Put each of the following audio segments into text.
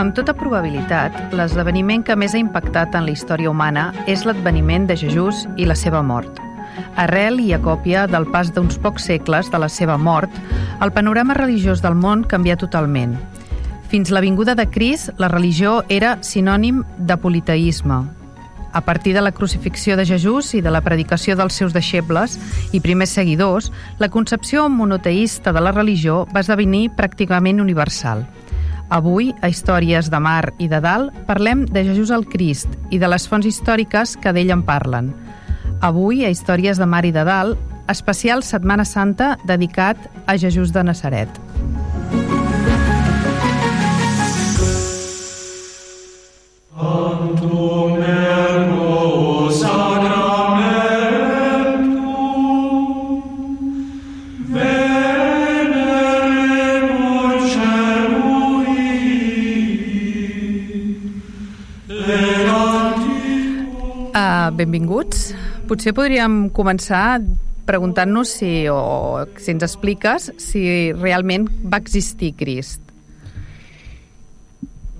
Amb tota probabilitat, l'esdeveniment que més ha impactat en la història humana és l'adveniment de Jesús i la seva mort. Arrel i a còpia del pas d'uns pocs segles de la seva mort, el panorama religiós del món canvia totalment. Fins la vinguda de Cris, la religió era sinònim de politeisme. A partir de la crucifixió de Jesús i de la predicació dels seus deixebles i primers seguidors, la concepció monoteïsta de la religió va esdevenir pràcticament universal – Avui, a Històries de Mar i de Dalt, parlem de Jesús el Crist i de les fonts històriques que d'ell en parlen. Avui, a Històries de Mar i de Dalt, especial Setmana Santa dedicat a Jesús de Nazaret. Benvinguts. Potser podríem començar preguntant-nos si, o si ens expliques si realment va existir Crist.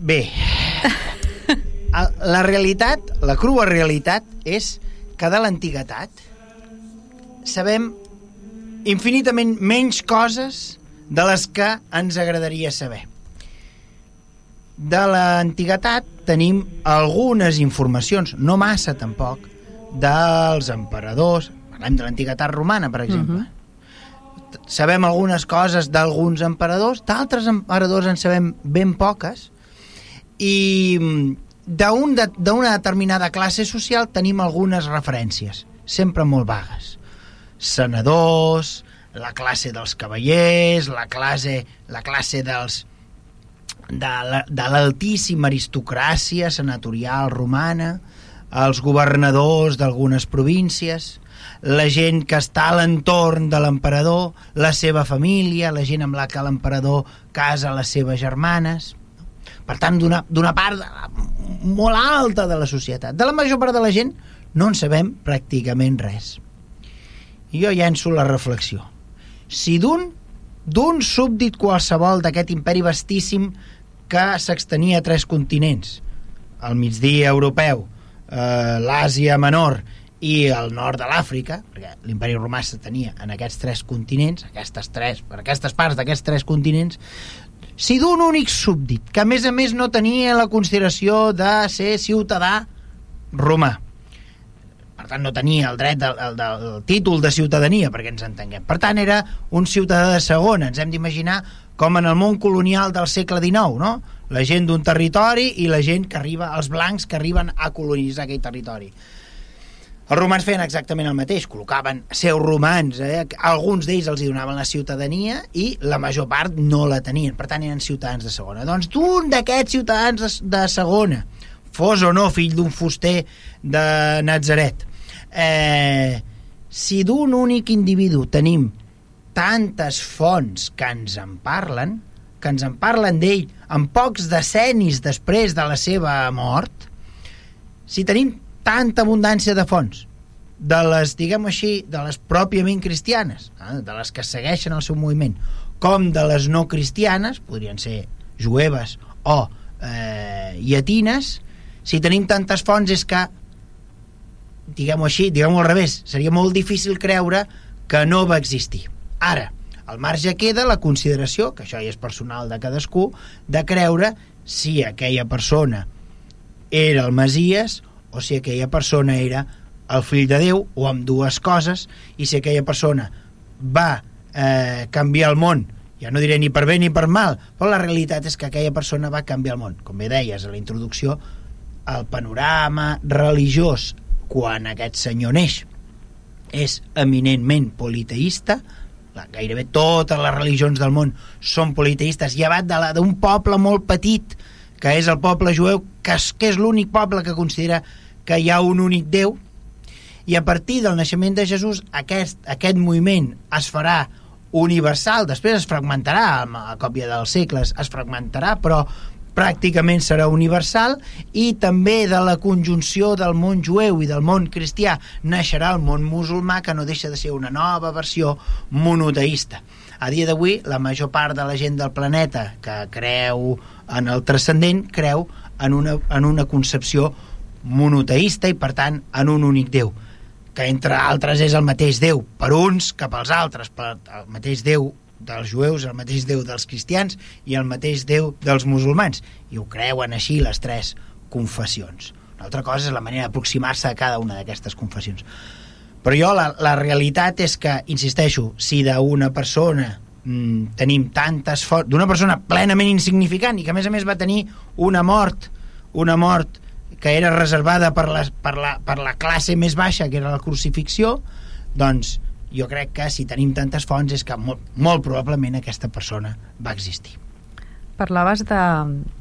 Bé, la realitat, la crua realitat, és que de l'antiguitat sabem infinitament menys coses de les que ens agradaria saber. De l'antiguitat tenim algunes informacions, no massa tampoc, dels emperadors, parlem de l'antiguitat romana, per exemple. Uh -huh. Sabem algunes coses d'alguns emperadors, d'altres emperadors en sabem ben poques, i d'una de, determinada classe social tenim algunes referències, sempre molt vagues. Senadors, la classe dels cavallers, la classe, la classe dels de l'altíssima aristocràcia senatorial romana, els governadors d'algunes províncies, la gent que està a l'entorn de l'emperador, la seva família, la gent amb la que l'emperador casa les seves germanes. Per tant, d'una part molt alta de la societat. De la major part de la gent no en sabem pràcticament res. I jo llenço la reflexió. Si d'un d'un súbdit qualsevol d'aquest imperi vastíssim que s'extenia a tres continents, al migdia europeu, eh, l'Àsia Menor i el nord de l'Àfrica, perquè l'imperi romà se tenia en aquests tres continents, aquestes tres, per aquestes parts d'aquests tres continents, si d'un únic súbdit, que a més a més no tenia la consideració de ser ciutadà romà, per tant no tenia el dret del, del, del títol de ciutadania, perquè ens entenguem. Per tant, era un ciutadà de segona. Ens hem d'imaginar com en el món colonial del segle XIX, no? la gent d'un territori i la gent que arriba, els blancs que arriben a colonitzar aquell territori. Els romans feien exactament el mateix, col·locaven seus romans, eh? alguns d'ells els hi donaven la ciutadania i la major part no la tenien, per tant eren ciutadans de segona. Doncs d'un d'aquests ciutadans de, de segona, fos o no fill d'un fuster de Nazaret, eh, si d'un únic individu tenim tantes fonts que ens en parlen, que ens en parlen d'ell en pocs decennis després de la seva mort, si tenim tanta abundància de fonts, de les, diguem així, de les pròpiament cristianes, eh, de les que segueixen el seu moviment, com de les no cristianes, podrien ser jueves o eh, llatines, si tenim tantes fonts és que, diguem-ho així, diguem-ho al revés, seria molt difícil creure que no va existir. Ara, al marge queda la consideració, que això ja és personal de cadascú, de creure si aquella persona era el Masies o si aquella persona era el fill de Déu o amb dues coses i si aquella persona va eh, canviar el món. Ja no diré ni per bé ni per mal però la realitat és que aquella persona va canviar el món. Com bé deies a la introducció el panorama religiós quan aquest senyor neix és eminentment politeïsta gairebé totes les religions del món són politeistes, llevat d'un poble molt petit, que és el poble jueu, que és, que és l'únic poble que considera que hi ha un únic Déu, i a partir del naixement de Jesús aquest, aquest moviment es farà universal, després es fragmentarà a còpia dels segles, es fragmentarà, però pràcticament serà universal i també de la conjunció del món jueu i del món cristià naixerà el món musulmà que no deixa de ser una nova versió monoteista. A dia d'avui, la major part de la gent del planeta que creu en el transcendent creu en una, en una concepció monoteista i, per tant, en un únic Déu que entre altres és el mateix Déu per uns que pels altres, per el mateix Déu dels jueus, el mateix Déu dels cristians i el mateix Déu dels musulmans. I ho creuen així les tres confessions. Una altra cosa és la manera d'aproximar-se a cada una d'aquestes confessions. Però jo la, la realitat és que, insisteixo, si d'una persona mm, tenim tantes fonts... D'una persona plenament insignificant i que a més a més va tenir una mort, una mort que era reservada per la, per la, per la classe més baixa, que era la crucifixió, doncs jo crec que si tenim tantes fonts és que molt, molt probablement aquesta persona va existir. Parlaves de,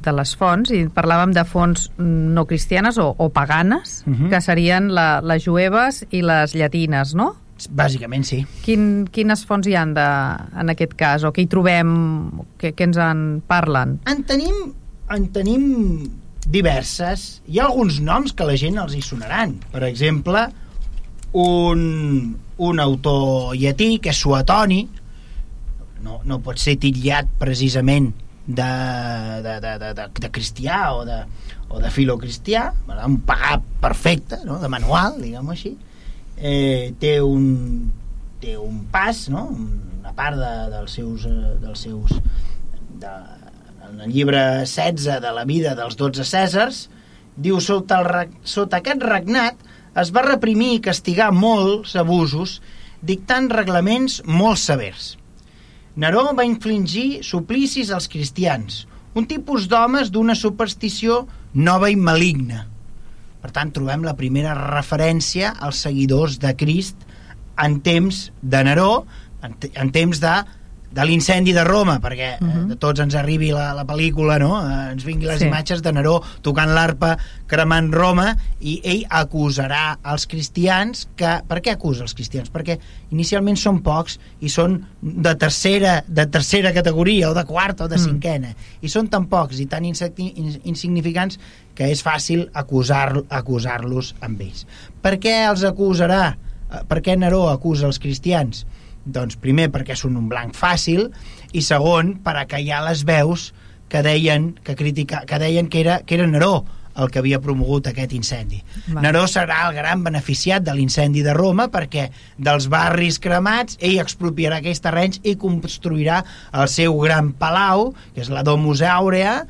de les fonts i parlàvem de fonts no cristianes o, o paganes, uh mhm. -huh. que serien la, les jueves i les llatines, no? Bàsicament, sí. Quin, quines fonts hi han de, en aquest cas? O què hi trobem? Què, què ens en parlen? En tenim, en tenim diverses. Hi ha alguns noms que la gent els hi sonaran. Per exemple, un, un autor llatí, que és Suetoni, no, no pot ser titllat precisament de, de, de, de, de, de cristià o de, o de filocristià, un pagà perfecte, no? de manual, diguem-ho així, eh, té un té un pas, no? una part de, dels seus, dels seus de, en el llibre 16 de la vida dels 12 Cèsars, diu, sota, el, sota aquest regnat es va reprimir i castigar molts abusos, dictant reglaments molt severs. Neró va infligir suplicis als cristians, un tipus d'homes d'una superstició nova i maligna. Per tant, trobem la primera referència als seguidors de Crist en temps de Neró, en, en temps de de l'incendi de Roma, perquè uh -huh. eh, mhm. de tots ens arribi la, la pel·lícula, no? Eh, ens vingui les sí. imatges de Neró tocant l'arpa, cremant Roma, i ell acusarà els cristians que... Per què acusa els cristians? Perquè inicialment són pocs i són de tercera, de tercera categoria, o de quarta o de mm. cinquena, i són tan pocs i tan insignificants que és fàcil acusar-los acusar amb ells. Per què els acusarà? Eh, per què Neró acusa els cristians? Doncs primer perquè són un blanc fàcil i segon per acallar les veus que deien que, critica, que, deien que, era, que era Neró el que havia promogut aquest incendi. Va. Neró serà el gran beneficiat de l'incendi de Roma perquè dels barris cremats ell expropiarà aquells terrenys i construirà el seu gran palau, que és la Domus Aurea,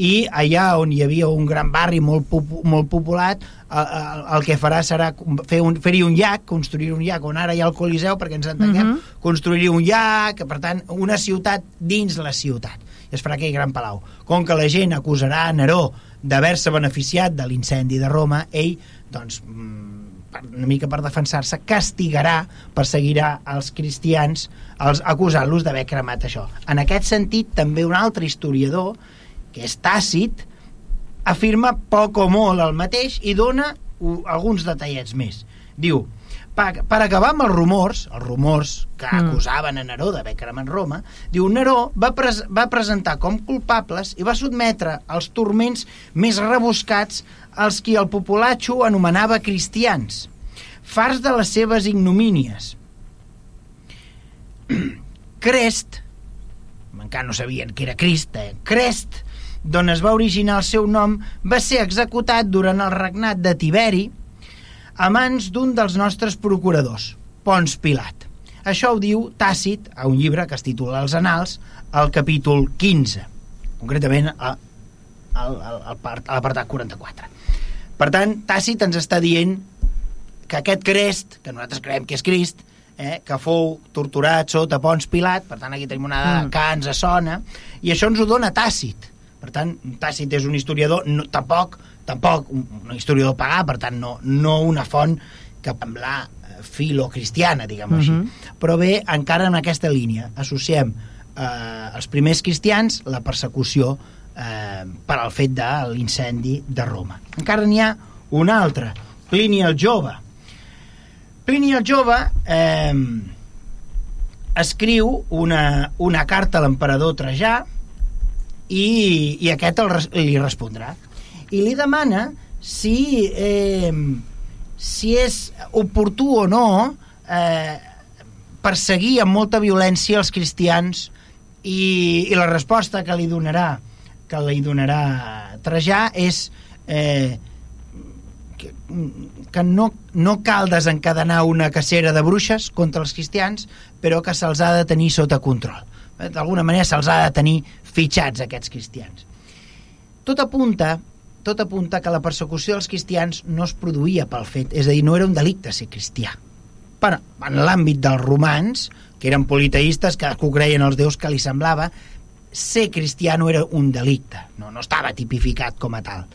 i allà on hi havia un gran barri molt, popu molt populat el, el que farà serà fer un, fer un llac, construir un llac on ara hi ha el Coliseu, perquè ens entenguem, uh mhm. -huh. construir un llac, per tant, una ciutat dins la ciutat. I es farà aquell gran palau. Com que la gent acusarà Neró d'haver-se beneficiat de l'incendi de Roma, ell, doncs, mm, una mica per defensar-se, castigarà, perseguirà els cristians els acusant-los d'haver cremat això. En aquest sentit, també un altre historiador que és Tàcit, afirma poc o molt el mateix i dona alguns detallets més. Diu, per, per acabar amb els rumors, els rumors que mm. acusaven a Neró d'haver cremat Roma, diu, Neró va, pres va presentar com culpables i va sotmetre els turments més rebuscats als qui el populatxo anomenava cristians, fars de les seves ignomínies. Crest, encara no sabien que era Crist, eh? Crest, d'on es va originar el seu nom, va ser executat durant el regnat de Tiberi a mans d'un dels nostres procuradors, Pons Pilat. Això ho diu Tàcit a un llibre que es titula Els Anals, al capítol 15, concretament a, a, a, a l'apartat 44. Per tant, Tàcit ens està dient que aquest Crest, que nosaltres creiem que és Crist, eh, que fou torturat sota Pons Pilat, per tant aquí tenim una dada mm. que ens sona, i això ens ho dona Tàcit. Per tant, Tàcit és un historiador, no, tampoc, tampoc un, un historiador pagà, per tant, no, no una font que semblar filocristiana, diguem-ho uh -huh. Mhm. així. Però bé, encara en aquesta línia associem eh, els primers cristians la persecució eh, per al fet de l'incendi de Roma. Encara n'hi ha un altre, Plini el Jove. Plini el Jove eh, escriu una, una carta a l'emperador Trajà i, i aquest el, li respondrà. I li demana si, eh, si és oportú o no eh, perseguir amb molta violència els cristians i, i la resposta que li donarà que li donarà Trajà és eh, que, que no, no cal desencadenar una cacera de bruixes contra els cristians, però que se'ls ha de tenir sota control. Eh, D'alguna manera se'ls ha de tenir fitxats, aquests cristians. Tot apunta tot apunta que la persecució dels cristians no es produïa pel fet, és a dir, no era un delicte ser cristià. Però en l'àmbit dels romans, que eren politeistes, que creien els déus que li semblava, ser cristià no era un delicte, no, no estava tipificat com a tal.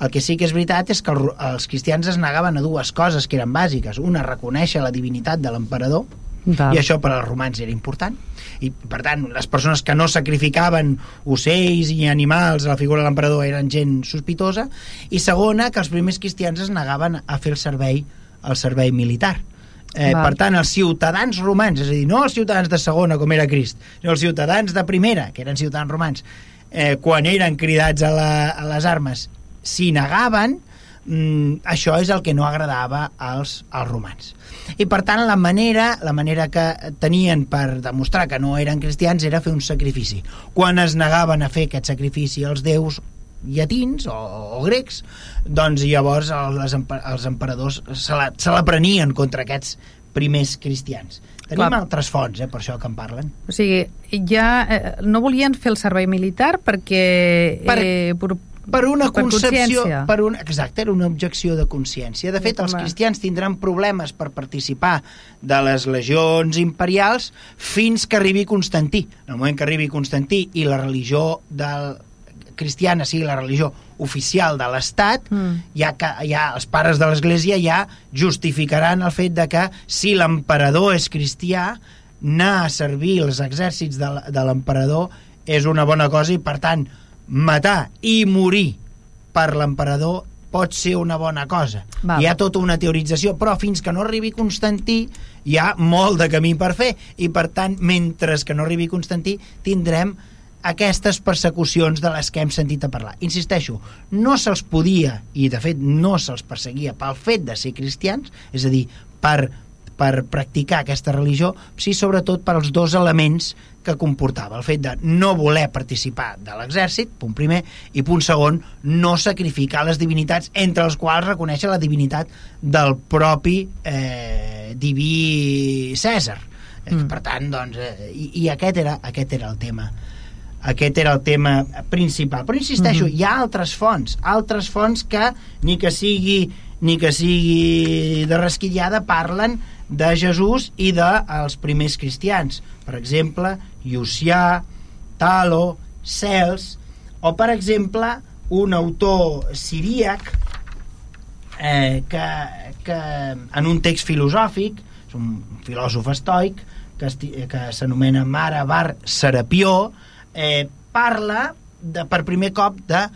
El que sí que és veritat és que el- els cristians es negaven a dues coses que eren bàsiques. Una, reconèixer la divinitat de l'emperador, Val. i això per als romans era important i per tant les persones que no sacrificaven ocells i animals a la figura de l'emperador eren gent sospitosa i segona que els primers cristians es negaven a fer el servei el servei militar Eh, Val. per tant, els ciutadans romans, és a dir, no els ciutadans de segona, com era Crist, sinó els ciutadans de primera, que eren ciutadans romans, eh, quan eren cridats a, la, a les armes, s'hi negaven, mm, això és el que no agradava als, als romans. I per tant la manera, la manera que tenien per demostrar que no eren cristians era fer un sacrifici. Quan es negaven a fer aquest sacrifici als déus llatins o, o grecs, doncs llavors el, les, empe- els emperadors se la, se la prenien contra aquests primers cristians. Tenim Clar. altres fonts, eh, per això que en parlen. O sigui, ja eh, no volien fer el servei militar perquè... Per- eh, per, una Per concepció consciència. per una, exacte, era una objecció de consciència de fet els cristians tindran problemes per participar de les legions imperials fins que arribi Constantí en el moment que arribi Constantí i la religió del cristiana sigui la religió oficial de l'Estat Mm. ja, que, ja els pares de l'Església ja justificaran el fet de que si l'emperador és cristià anar a servir els exèrcits de l'emperador és una bona cosa i per tant matar i morir per l'emperador pot ser una bona cosa. Val. Hi ha tota una teorització, però fins que no arribi Constantí hi ha molt de camí per fer i per tant, mentre que no arribi Constantí tindrem aquestes persecucions de les que hem sentit a parlar. Insisteixo, no se'ls podia, i de fet no se'ls perseguia pel fet de ser cristians, és a dir, per, per practicar aquesta religió, sí sobretot per als dos elements que comportava. El fet de no voler participar de l'exèrcit, punt primer, i punt segon, no sacrificar les divinitats, entre els quals reconèixer la divinitat del propi eh, diví Cèsar. Eh, Mm. Per tant, doncs, eh, i, i aquest, era, aquest era el tema aquest era el tema principal. Però insisteixo, Mhm. hi ha altres fonts, altres fonts que ni que sigui ni que sigui de rasquillada parlen de Jesús i dels primers cristians. Per exemple, Llucià, Talo, Cels, o per exemple, un autor siríac eh, que, que en un text filosòfic, és un filòsof estoic, que, que s'anomena Mara Bar Serapió, eh, parla de, per primer cop de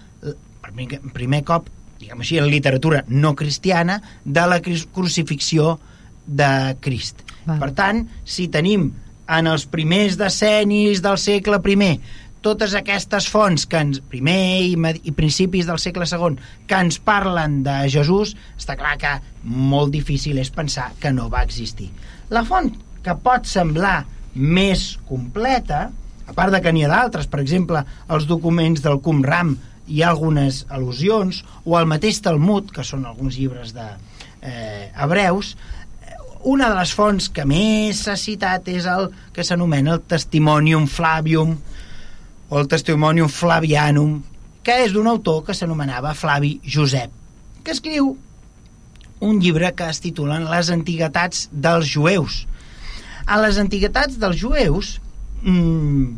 per primer, cop diguem així, en literatura no cristiana de la cru- crucifixió de Crist. Val. Per tant, si tenim en els primers decennis del segle I totes aquestes fonts que ens, primer i, i principis del segle II que ens parlen de Jesús, està clar que molt difícil és pensar que no va existir. La font que pot semblar més completa, a part de que n'hi ha d'altres, per exemple, els documents del Qumran hi ha algunes al·lusions, o el mateix Talmud, que són alguns llibres de eh, hebreus, una de les fonts que més s'ha citat és el que s'anomena el Testimonium Flavium o el Testimonium Flavianum que és d'un autor que s'anomenava Flavi Josep que escriu un llibre que es titulen Les antiguitats dels jueus a les antiguitats dels jueus mmm,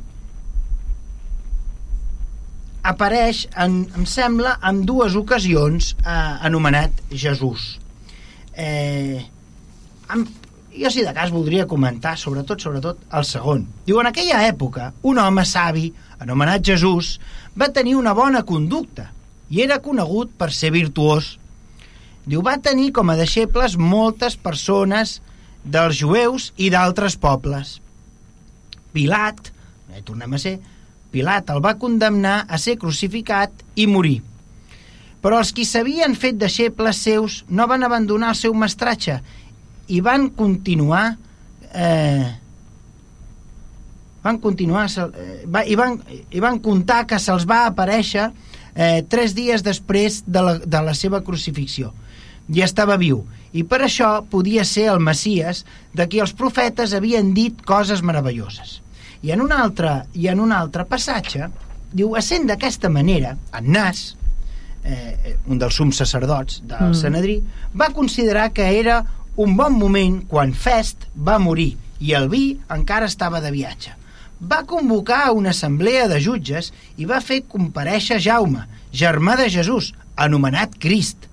apareix, en, em sembla, en dues ocasions eh, anomenat Jesús. Eh, em, jo, si de cas, voldria comentar, sobretot, sobretot, el segon. Diu, en aquella època, un home savi, anomenat Jesús, va tenir una bona conducta i era conegut per ser virtuós. Diu, va tenir com a deixebles moltes persones dels jueus i d'altres pobles. Pilat, eh, tornem a ser, Pilat el va condemnar a ser crucificat i morir. Però els qui s'havien fet deixebles seus no van abandonar el seu mestratge i van continuar eh, van continuar eh, va, i, van, i van contar que se'ls va aparèixer eh, tres dies després de la, de la seva crucifixió. I estava viu. I per això podia ser el Messies de qui els profetes havien dit coses meravelloses. I en un altre, i en un altre passatge diu, essent d'aquesta manera en Nas eh, un dels sums sacerdots del mm. Sanedrí va considerar que era un bon moment quan Fest va morir i el vi encara estava de viatge va convocar una assemblea de jutges i va fer compareixer Jaume, germà de Jesús, anomenat Crist.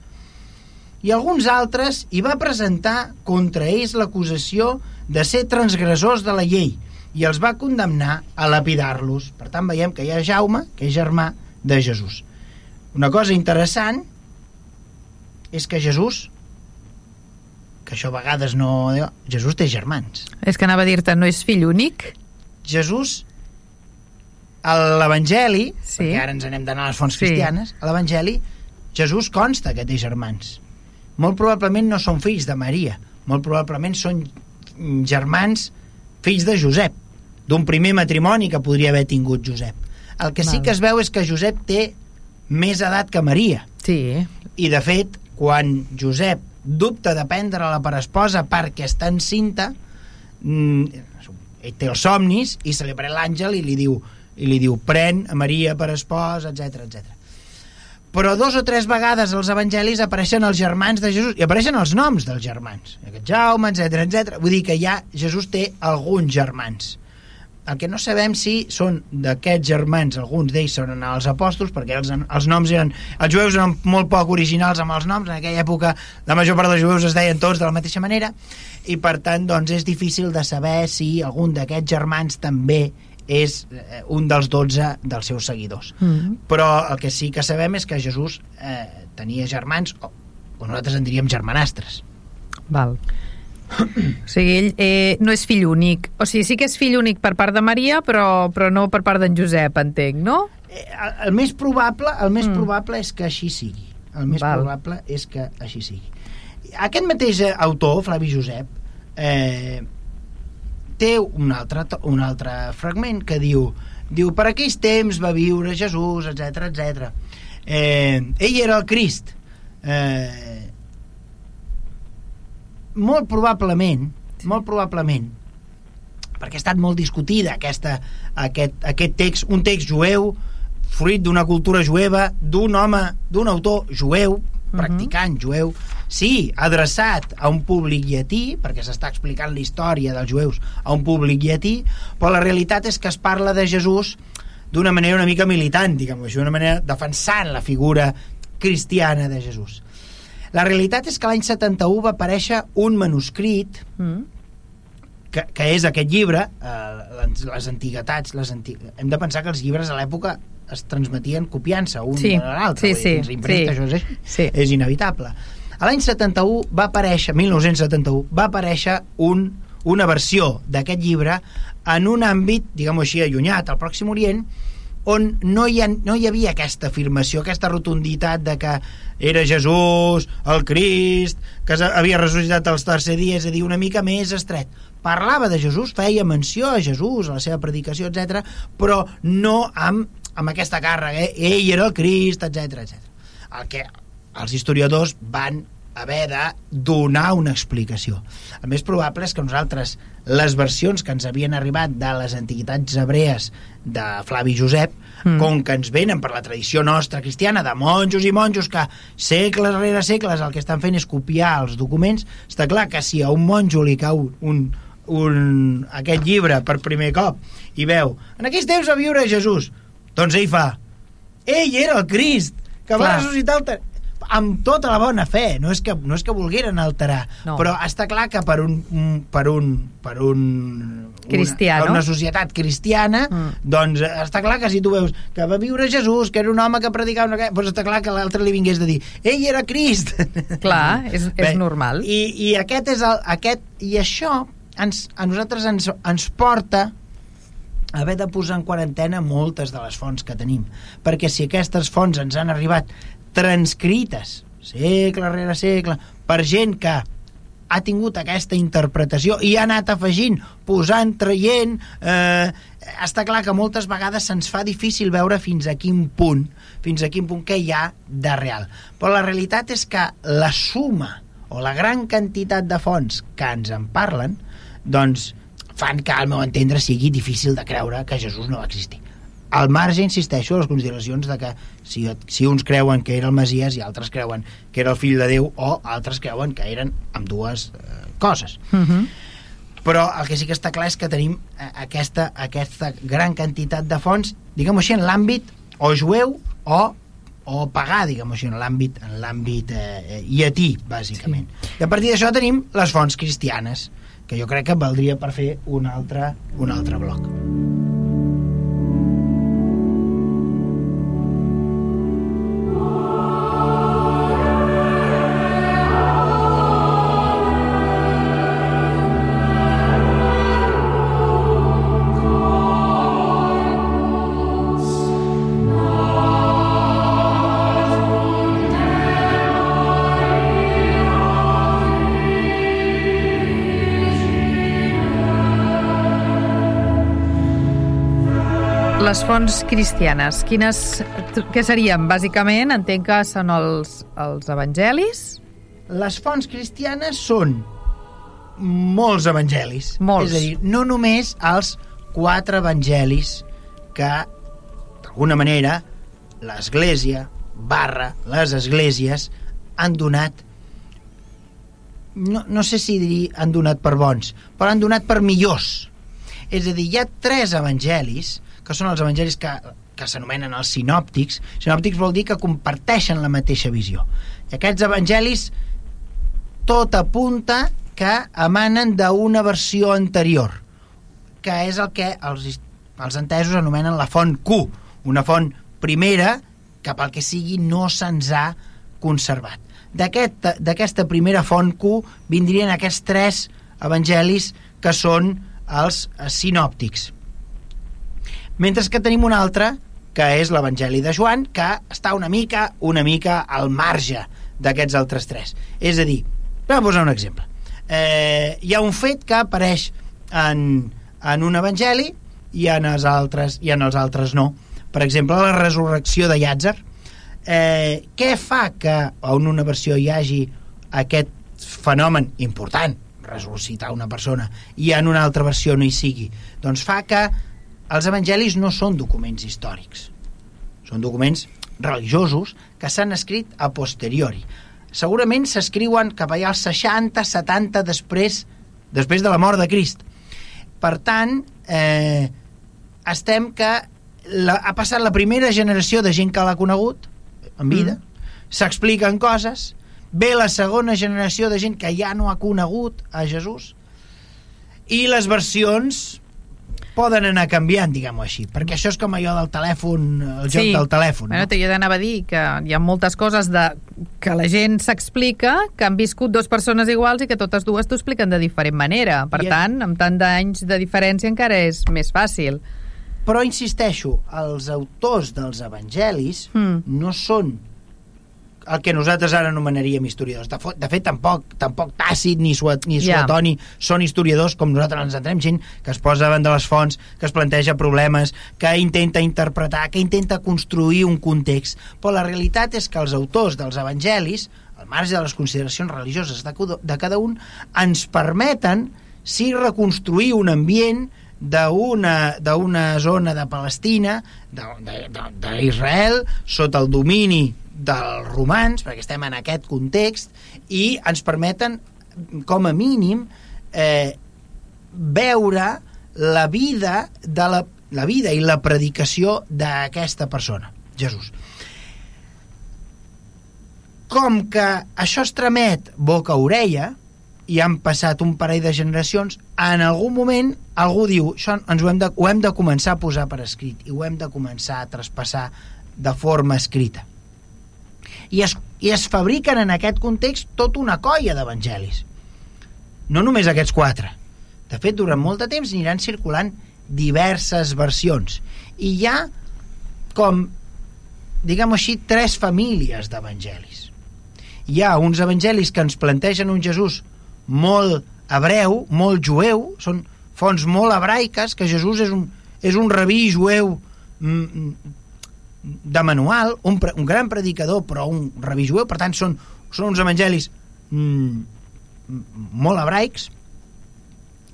I alguns altres hi va presentar contra ells l'acusació de ser transgressors de la llei i els va condemnar a lapidar-los. Per tant, veiem que hi ha Jaume, que és germà de Jesús. Una cosa interessant és que Jesús que això a vegades no... Jesús té germans. És que anava a dir-te, no és fill únic? Jesús a l'Evangeli, Sí. perquè ara ens anem d'anar a les fonts Sí. cristianes, a l'Evangeli Jesús consta que té germans. Molt probablement no són fills de Maria, molt probablement són germans fills de Josep, d'un primer matrimoni que podria haver tingut Josep. El que sí Val. que es veu és que Josep té més edat que Maria. Sí. I, de fet, quan Josep dubta de prendre-la per esposa perquè està encinta, mm, ell té els somnis i se li pren l'àngel i li diu i li diu pren a Maria per esposa, etc etc. Però dos o tres vegades als evangelis apareixen els germans de Jesús i apareixen els noms dels germans, aquest Jaume, etc etc. Vull dir que ja Jesús té alguns germans. El que no sabem si són d'aquests germans, alguns d'ells són els apòstols, perquè els, els noms eren... Els jueus eren molt poc originals amb els noms, en aquella època la major part dels jueus es deien tots de la mateixa manera, i per tant doncs, és difícil de saber si algun d'aquests germans també és eh, un dels 12 dels seus seguidors. Mm. Però el que sí que sabem és que Jesús eh, tenia germans, o, o nosaltres en diríem germanastres. Val. O sigui, ell eh, no és fill únic. O sigui, sí que és fill únic per part de Maria, però, però no per part d'en Josep, entenc, no? Eh, el, el més probable el més Mm. probable és que així sigui. El més Val. probable és que així sigui. Aquest mateix eh, autor, Flavi Josep, eh, té un altre, un altre fragment que diu diu, per aquells temps va viure Jesús, etc etc. Eh, ell era el Crist. Eh, molt probablement, molt probablement, perquè ha estat molt discutida aquesta, aquest, aquest text, un text jueu, fruit d'una cultura jueva, d'un home, d'un autor jueu, practicant jueu, sí, adreçat a un públic llatí, perquè s'està explicant la història dels jueus a un públic llatí, però la realitat és que es parla de Jesús d'una manera una mica militant, diguem-ho així, d'una manera defensant la figura cristiana de Jesús. La realitat és que l'any 71 va aparèixer un manuscrit Mm. que, que és aquest llibre, eh, les, les antiguitats, les anti... hem de pensar que els llibres a l'època es transmetien copiant-se un Sí, de l'altre, sí, sí, a sí. això és, Sí. és inevitable. A l'any 71 va aparèixer, 1971, va aparèixer un, una versió d'aquest llibre en un àmbit, diguem-ho així, allunyat, al Pròxim Orient, on no hi, ha, no hi havia aquesta afirmació, aquesta rotunditat de que era Jesús, el Crist, que havia ressuscitat els tercer dia, és a dir, una mica més estret. Parlava de Jesús, feia menció a Jesús, a la seva predicació, etc, però no amb, amb aquesta càrrega, eh? ell era el Crist, etc etc. El que els historiadors van haver de donar una explicació. El més probable és que nosaltres les versions que ens havien arribat de les antiguitats hebrees de Flavi Josep, Mm. com que ens venen per la tradició nostra cristiana de monjos i monjos que segles rere segles el que estan fent és copiar els documents, està clar que si a un monjo li cau un, un, aquest llibre per primer cop i veu, en aquells temps va viure Jesús, doncs ell fa ell era el Crist que va Clar. ressuscitar el ter... amb tota la bona fe, no és que, no és que volgueren alterar, No. però està clar que per un, per un, per un Cristià, una, no? una societat cristiana, Mm. doncs eh, està clar que si tu veus que va viure Jesús, que era un home que predicava una... doncs està clar que l'altre li vingués de dir ell era Crist. Clar, és, és normal. I, i aquest és el, aquest, i això ens, a nosaltres ens, ens porta a haver de posar en quarantena moltes de les fonts que tenim. Perquè si aquestes fonts ens han arribat transcrites, segle rere segle, per gent que ha tingut aquesta interpretació i ha anat afegint, posant, traient... Eh, està clar que moltes vegades se'ns fa difícil veure fins a quin punt, fins a quin punt que hi ha de real. Però la realitat és que la suma o la gran quantitat de fonts que ens en parlen, doncs fan que, al meu entendre, sigui difícil de creure que Jesús no va existir. Al marge, insisteixo, les consideracions de que si, si uns creuen que era el Masies i altres creuen que era el fill de Déu o altres creuen que eren amb dues eh, coses. Uh -huh. Però el que sí que està clar és que tenim eh, aquesta, aquesta gran quantitat de fonts, diguem-ho així, en l'àmbit o jueu o o pagà, diguem-ho així, en l'àmbit en l'àmbit eh, eh, llatí, bàsicament. Sí. I a partir d'això tenim les fonts cristianes, que jo crec que valdria per fer un altre, un altre bloc. Les fonts cristianes, quines, què serien? Bàsicament, entenc que són els, els evangelis. Les fonts cristianes són molts evangelis. Molts. És a dir, no només els quatre evangelis que, d'alguna manera, l'Església barra les esglésies han donat no, no sé si dir han donat per bons, però han donat per millors. És a dir, hi ha tres evangelis, que són els evangelis que, que s'anomenen els sinòptics. Sinòptics vol dir que comparteixen la mateixa visió. I aquests evangelis tot apunta que emanen d'una versió anterior, que és el que els, els entesos anomenen la font Q, una font primera que pel que sigui no se'ns ha conservat. D'aquest- D'aquesta primera font Q vindrien aquests tres evangelis que són els sinòptics. Mentre que tenim un altre, que és l'Evangeli de Joan, que està una mica, una mica al marge d'aquests altres tres. És a dir, anem a posar un exemple. Eh, hi ha un fet que apareix en, en un evangeli i en els altres, i en els altres no. Per exemple, la resurrecció de Llàtzer. Eh, què fa que en una versió hi hagi aquest fenomen important, ressuscitar una persona, i en una altra versió no hi sigui? Doncs fa que els evangelis no són documents històrics, són documents religiosos que s'han escrit a posteriori. Segurament s'escriuen cap allà als 60, 70 després, després de la mort de Crist. Per tant, eh, estem que la, ha passat la primera generació de gent que l'ha conegut en vida, mm. s'expliquen coses, ve la segona generació de gent que ja no ha conegut a Jesús, i les versions poden anar canviant, diguem-ho així, perquè això és com allò del telèfon, el joc del telèfon. Bueno, no? t'hi anava a dir que hi ha moltes coses de, que la gent s'explica, que han viscut dues persones iguals i que totes dues t'ho expliquen de diferent manera. Per I- tant, amb tant d'anys de diferència encara és més fàcil. Però insisteixo, els autors dels evangelis Mm. no són el que nosaltres ara anomenaríem historiadors. De, de fet, tampoc, tampoc Tàcit ni, Suet, ni Ja. Suetoni són historiadors com nosaltres ens entenem, gent que es posa davant de les fonts, que es planteja problemes, que intenta interpretar, que intenta construir un context. Però la realitat és que els autors dels evangelis, al marge de les consideracions religioses de, cada- de cada un, ens permeten sí reconstruir un ambient d'una zona de Palestina, d'Israel, sota el domini dels romans, perquè estem en aquest context, i ens permeten, com a mínim, eh, veure la vida de la, la vida i la predicació d'aquesta persona, Jesús. Com que això es tramet boca a orella, i han passat un parell de generacions, en algun moment algú diu això ens ho hem, de, ho hem de començar a posar per escrit i ho hem de començar a traspassar de forma escrita. I es, i es fabriquen en aquest context tota una colla d'evangelis. No només aquests quatre. De fet, durant molt de temps aniran circulant diverses versions. I hi ha com, diguem així, tres famílies d'evangelis. Hi ha uns evangelis que ens plantegen un Jesús molt hebreu, molt jueu, són fonts molt hebraiques, que Jesús és un, és un rabí jueu mm, de manual, un, un gran predicador, però un rabí jueu, per tant són, són uns evangelis mm, molt hebraics.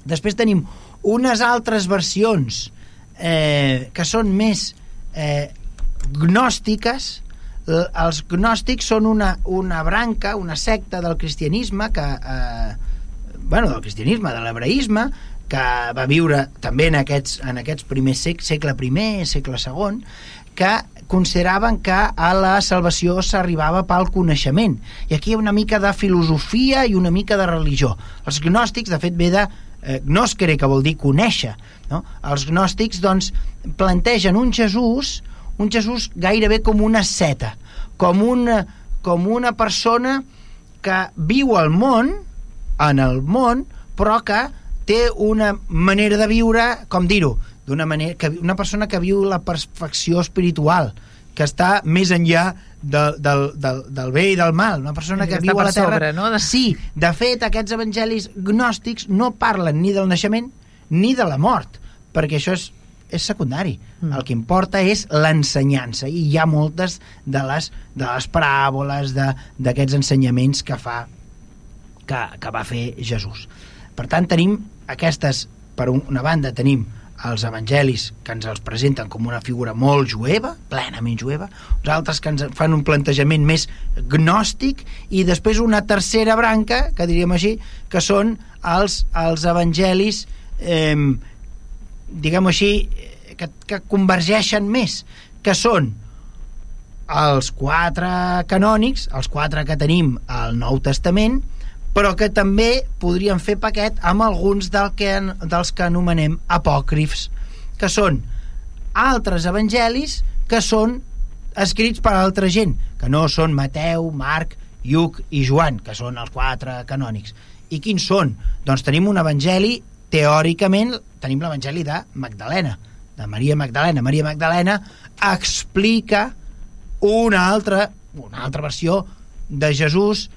Després tenim unes altres versions eh, que són més eh, gnòstiques, els gnòstics són una, una branca, una secta del cristianisme que, eh, bueno, del cristianisme, de l'hebraïsme, que va viure també en aquests, en aquests primers sec, segle I, segle II, que consideraven que a la salvació s'arribava pel coneixement. I aquí hi ha una mica de filosofia i una mica de religió. Els gnòstics, de fet, ve de eh, gnoscere, que vol dir conèixer. No? Els gnòstics, doncs, plantegen un Jesús un Jesús gairebé com una seta, com una, com una persona que viu al món, en el món, però que té una manera de viure, com dir-ho, d'una manera que una persona que viu la perfecció espiritual, que està més enllà del, del, del, del bé i del mal, una persona que, que viu a la Terra. Sobre, no? Sí, de fet, aquests evangelis gnòstics no parlen ni del naixement ni de la mort, perquè això és és secundari. Mm. El que importa és l'ensenyança i hi ha moltes de les, de les paràboles d'aquests ensenyaments que fa que, que va fer Jesús. Per tant, tenim aquestes, per una banda tenim els evangelis que ens els presenten com una figura molt jueva, plenament jueva, uns altres que ens fan un plantejament més gnòstic i després una tercera branca, que diríem així, que són els, els evangelis eh, diguem-ho així, que, que convergeixen més, que són els quatre canònics, els quatre que tenim al Nou Testament, però que també podríem fer paquet amb alguns del que, dels que anomenem apòcrifs, que són altres evangelis que són escrits per altra gent, que no són Mateu, Marc, Lluc i Joan, que són els quatre canònics. I quins són? Doncs tenim un evangeli teòricament tenim l'Evangeli de Magdalena, de Maria Magdalena. Maria Magdalena explica una altra, una altra versió de Jesús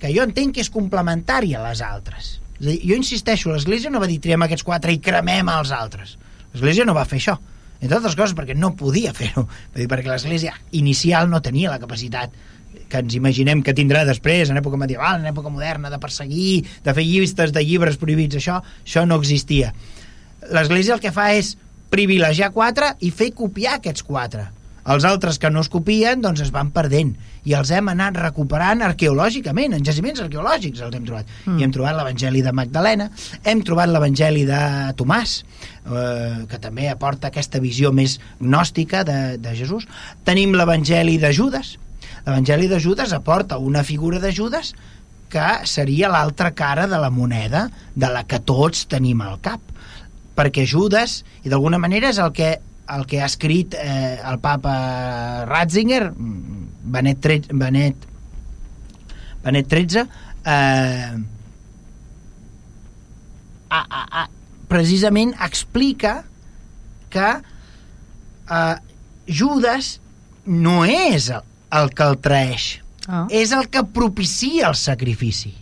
que jo entenc que és complementària a les altres. És a dir, jo insisteixo, l'Església no va dir triem aquests quatre i cremem els altres. L'Església no va fer això. Entre altres coses perquè no podia fer-ho. Perquè l'Església inicial no tenia la capacitat que ens imaginem que tindrà després, en època medieval, en època moderna, de perseguir, de fer llistes de llibres prohibits, això, això no existia. L'Església el que fa és privilegiar quatre i fer copiar aquests quatre. Els altres que no es copien, doncs es van perdent. I els hem anat recuperant arqueològicament, en jaciments arqueològics els hem trobat. Mm. I hem trobat l'Evangeli de Magdalena, hem trobat l'Evangeli de Tomàs, eh, que també aporta aquesta visió més gnòstica de, de Jesús. Tenim l'Evangeli de Judes, L'Evangeli de Judes aporta una figura de Judes que seria l'altra cara de la moneda de la que tots tenim al cap. Perquè Judes, i d'alguna manera és el que, el que ha escrit eh, el papa Ratzinger, Benet, tre, Benet, Benet XIII, eh, a, a, a, precisament explica que eh, Judes no és el, el que el traeix. Oh. És el que propicia el sacrifici.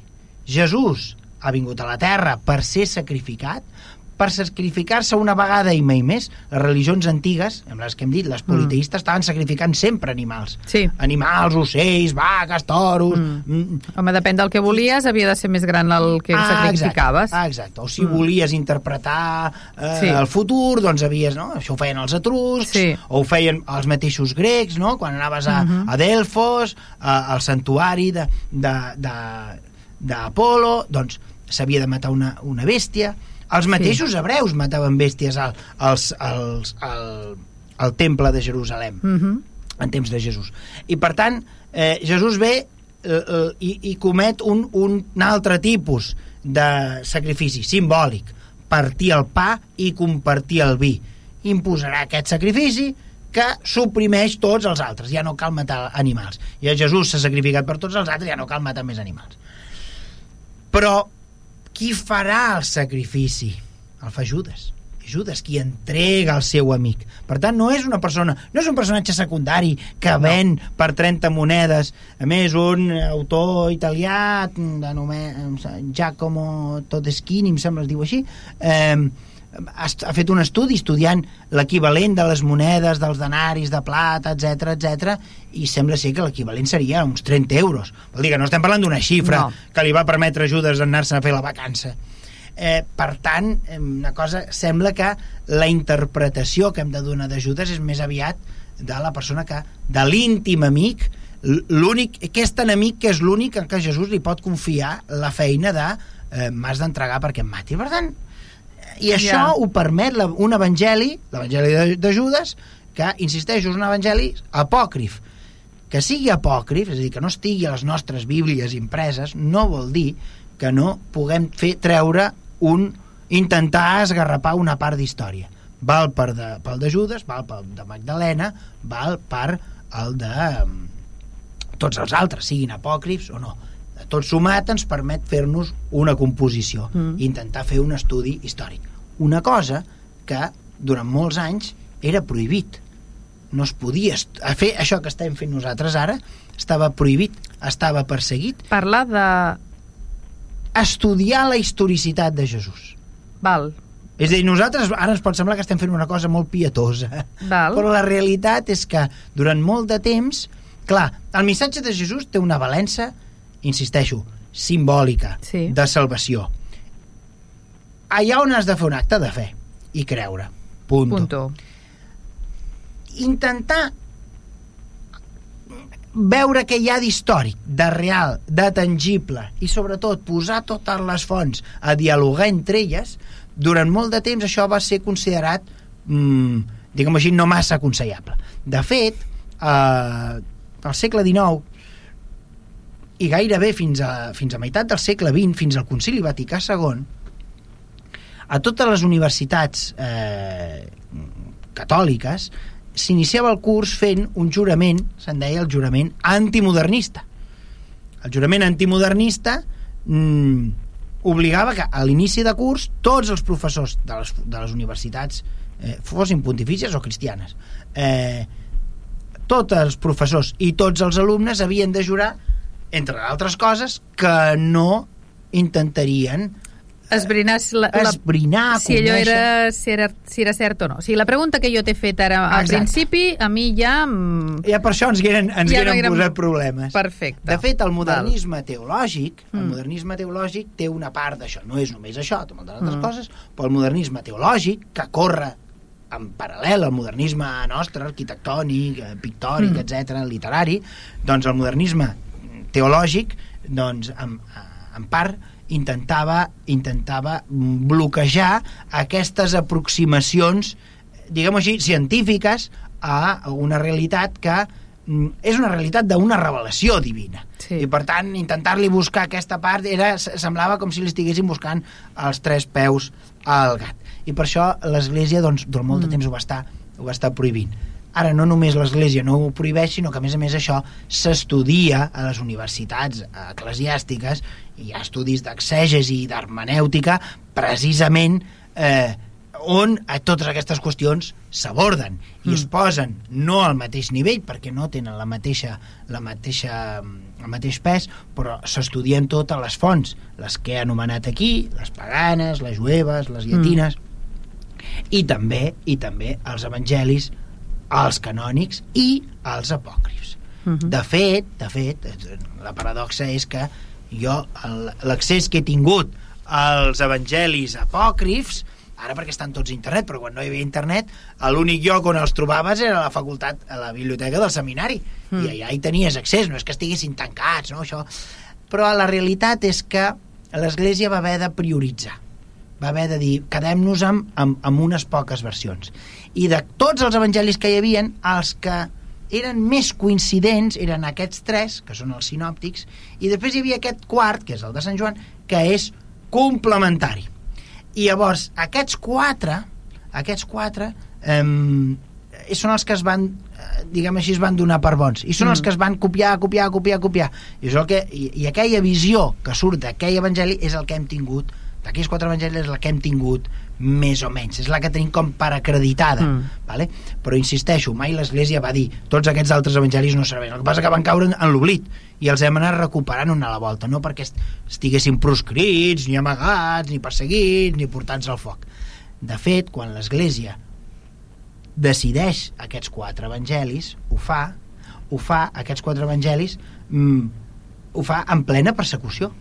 Jesús ha vingut a la terra per ser sacrificat, per sacrificar-se una vegada i mai més. Les religions antigues, amb les que hem dit, les mm. politeistes, mm. estaven sacrificant sempre animals. Sí. Animals, ocells, vaques, toros... Mm. Mm. Home, depèn del que volies, havia de ser més gran el que ah, sacrificaves. Exacte. Ah, exacte. O si mm. volies interpretar eh, sí. el futur, doncs havies... No? Això ho feien els etruscs, sí. o ho feien els mateixos grecs, no? quan anaves a, mm -hmm. a Delfos, a, al santuari d'Apolo, doncs s'havia de matar una, una bèstia els mateixos sí. hebreus mataven bèsties al, als, als, al, al temple de Jerusalem, uh mhm. -huh. en temps de Jesús. I per tant, eh, Jesús ve eh, eh, i, i comet un, un, un altre tipus de sacrifici simbòlic, partir el pa i compartir el vi. Imposarà aquest sacrifici que suprimeix tots els altres, ja no cal matar animals. Ja Jesús s'ha sacrificat per tots els altres, ja no cal matar més animals. Però qui farà el sacrifici? El fa Judas. Judas qui entrega el seu amic. Per tant, no és una persona, no és un personatge secundari que ven no. per 30 monedes. A més, un autor italià de Giacomo Todeschini, em sembla es diu així, eh, ha fet un estudi estudiant l'equivalent de les monedes, dels denaris, de plata, etc etc i sembla ser que l'equivalent seria uns 30 euros. Vol dir que no estem parlant d'una xifra no. que li va permetre Judas anar-se a fer la vacança. Eh, per tant, una cosa sembla que la interpretació que hem de donar de Judas és més aviat de la persona que, de l'íntim amic, l'únic, aquest enemic que és l'únic en què Jesús li pot confiar la feina de eh, m'has d'entregar perquè em mati. Per tant, i això ja. ho permet la, un evangeli, l'evangeli de, de Judas, que, insisteixo, és un evangeli apòcrif. Que sigui apòcrif, és a dir, que no estigui a les nostres bíblies impreses, no vol dir que no puguem fer treure un intentar esgarrapar una part d'història. Val per de, pel de Judas, val pel de Magdalena, val per el de um, tots els altres, siguin apòcrifs o no tot sumat ens permet fer-nos una composició, mm. intentar fer un estudi històric. Una cosa que durant molts anys era prohibit. No es podia fer això que estem fent nosaltres ara, estava prohibit, estava perseguit. Parlar de... Estudiar la historicitat de Jesús. Val. És a dir, nosaltres ara ens pot semblar que estem fent una cosa molt pietosa, Val. però la realitat és que durant molt de temps, clar, el missatge de Jesús té una valença insisteixo, simbòlica, sí. de salvació. Allà on has de fer un acte de fe i creure. Punto. Punto. Intentar veure què hi ha d'històric, de real, de tangible i sobretot posar totes les fonts a dialogar entre elles, durant molt de temps això va ser considerat, mmm, diguem així, no massa aconsellable. De fet, eh, al segle XIX i gairebé fins a, fins a meitat del segle XX, fins al Concili Vaticà II, a totes les universitats eh, catòliques s'iniciava el curs fent un jurament, se'n deia el jurament antimodernista. El jurament antimodernista mm, obligava que a l'inici de curs tots els professors de les, de les universitats, eh, fossin pontifícies o cristianes, eh, tots els professors i tots els alumnes havien de jurar entre altres coses, que no intentarien esbrinar, la, la, esbrinar si allò era si, era, si era cert o no. O sigui, la pregunta que jo t'he fet ara al Exacte. principi, a mi ja... Ja per això ens hagueren, ens ja hagueren no posat problemes. Perfecte. De fet, el modernisme Val. teològic, el mm. modernisme teològic té una part d'això. No és només això, té moltes altres mm. coses, però el modernisme teològic, que corre en paral·lel al modernisme nostre, arquitectònic, eh, pictòric, mm. etc, literari, doncs el modernisme teològic doncs en, en part intentava, intentava bloquejar aquestes aproximacions diguem així, científiques a una realitat que mm, és una realitat d'una revelació divina. Sí. I per tant, intentar-li buscar aquesta part era, semblava com si li estiguessin buscant els tres peus al gat. I per això l'Església, doncs, durant molt de mm. temps ho va estar, ho va estar prohibint. Ara no només l'Església no ho prohibeix, sinó que a més a més això s'estudia a les universitats eclesiàstiques, hi ha estudis d'exègesi i d'hermenèutica precisament eh, on a totes aquestes qüestions s'aborden i mm. es posen no al mateix nivell perquè no tenen la mateixa, la mateixa, el mateix pes però s'estudien totes les fonts les que he anomenat aquí, les paganes les jueves, les llatines mm. i també i també els evangelis als canònics i als apòcrifs. Uh mhm. -huh. De fet, de fet, la paradoxa és que jo l'accés que he tingut als evangelis apòcrifs ara perquè estan tots a internet, però quan no hi havia internet l'únic lloc on els trobaves era a la facultat, a la biblioteca del seminari mm. i allà hi tenies accés, no és que estiguessin tancats no, això. però la realitat és que l'Església va haver de prioritzar va haver de dir, quedem-nos amb, amb, amb unes poques versions i de tots els evangelis que hi havien, els que eren més coincidents, eren aquests tres, que són els sinòptics, i després hi havia aquest quart, que és el de Sant Joan, que és complementari. I llavors, aquests quatre, aquests quatre, eh, són els que es van eh, diguem així, es van donar per bons i són mm. els que es van copiar, copiar, copiar, copiar i, és el que, i, i aquella visió que surt d'aquell evangeli és el que hem tingut d'aquells quatre evangelis és la que hem tingut més o menys, és la que tenim com per acreditada mm. vale? però insisteixo, mai l'Església va dir tots aquests altres evangelis no serveixen, el que passa que van caure en l'oblit i els hem anat recuperant una a la volta no perquè estiguessin proscrits ni amagats, ni perseguits ni portats al foc de fet, quan l'Església decideix aquests quatre evangelis ho fa, ho fa aquests quatre evangelis mm, ho fa en plena persecució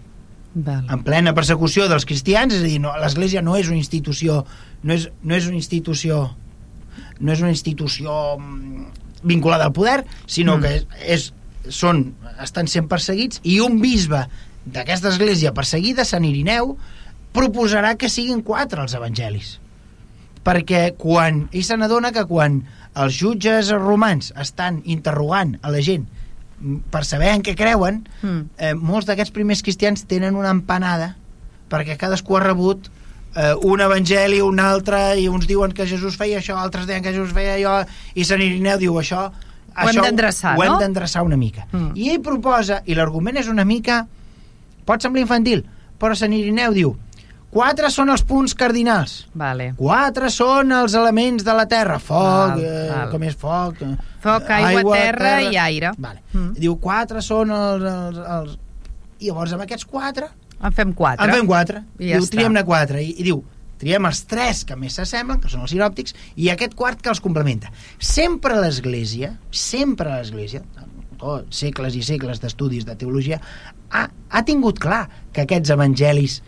Val. en plena persecució dels cristians, és a dir, no, l'Església no és una institució no és, no és una institució no és una institució mm, vinculada al poder, sinó mm. que és, és, són, estan sent perseguits i un bisbe d'aquesta església perseguida, Sant Irineu, proposarà que siguin quatre els evangelis. Perquè quan ell se n'adona que quan els jutges romans estan interrogant a la gent per saber en què creuen, mm. eh, molts d'aquests primers cristians tenen una empanada perquè cadascú ha rebut eh, un evangeli, un altre, i uns diuen que Jesús feia això, altres diuen que Jesús feia allò, i Sant Irineu diu això... Ho hem d'endreçar, no? Ho hem d'endreçar una mica. Mm. I ell proposa, i l'argument és una mica... Pot semblar infantil, però Sant Irineu diu Quatre són els punts cardinals. Vale. Quatre són els elements de la Terra. Foc, val, eh, val. com és foc... Foc, aigua, aigua terra, terra, i aire. Vale. Mm. Diu, quatre són els, els, els... I llavors amb aquests quatre... En fem quatre. En fem quatre. I ja diu, triem-ne quatre. I, I diu, triem els tres que més s'assemblen, que són els sinòptics, i aquest quart que els complementa. Sempre l'Església, sempre l'Església, segles i segles d'estudis de teologia, ha, ha tingut clar que aquests evangelis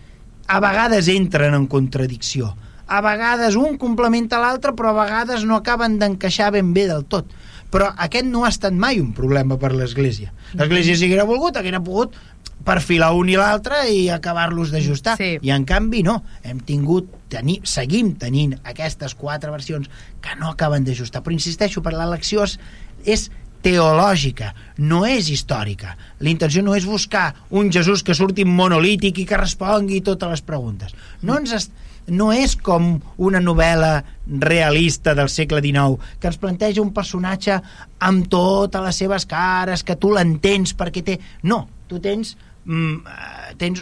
a vegades entren en contradicció. A vegades un complementa l'altre, però a vegades no acaben d'encaixar ben bé del tot. Però aquest no ha estat mai un problema per l'Església. L'Església, si haguera volgut, haguera pogut perfilar un i l'altre i acabar-los d'ajustar. Sí. I en canvi no. Hem tingut, tenir, seguim tenint aquestes quatre versions que no acaben d'ajustar. Però insisteixo, per l'elecció és, és teològica, no és històrica. La intenció no és buscar un Jesús que surti monolític i que respongui totes les preguntes. No ens est no és com una novel·la realista del segle XIX que ens planteja un personatge amb totes les seves cares, que tu l'entens perquè té... No, tu tens... Mm, eh, tens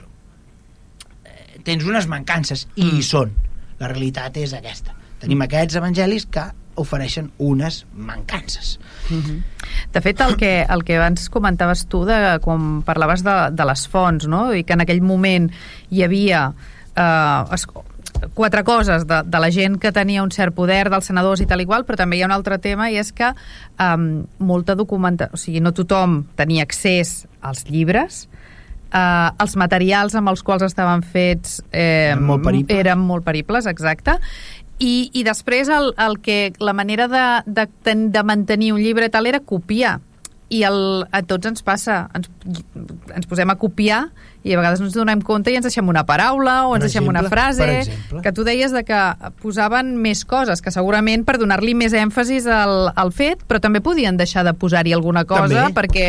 eh, tens unes mancances i hi mm. són. La realitat és aquesta. Tenim aquests evangelis que ofereixen unes mancances. Mm -hmm. De fet, el que, el que abans comentaves tu, de, quan parlaves de, de les fonts, no? i que en aquell moment hi havia eh, es, quatre coses de, de la gent que tenia un cert poder, dels senadors i tal igual, però també hi ha un altre tema i és que um, molta documentació, o sigui, no tothom tenia accés als llibres, eh, els materials amb els quals estaven fets eh, eren, molt peribles. eren molt peribles, exacte, i, i després el, el que, la manera de, de, de mantenir un llibre tal era copiar. I el, a tots ens passa. Ens, ens posem a copiar i a vegades no ens donem compte i ens deixem una paraula o ens per deixem exemple, una frase que tu deies de que posaven més coses que segurament per donar-li més èmfasis al, al fet però també podien deixar de posar-hi alguna cosa també. perquè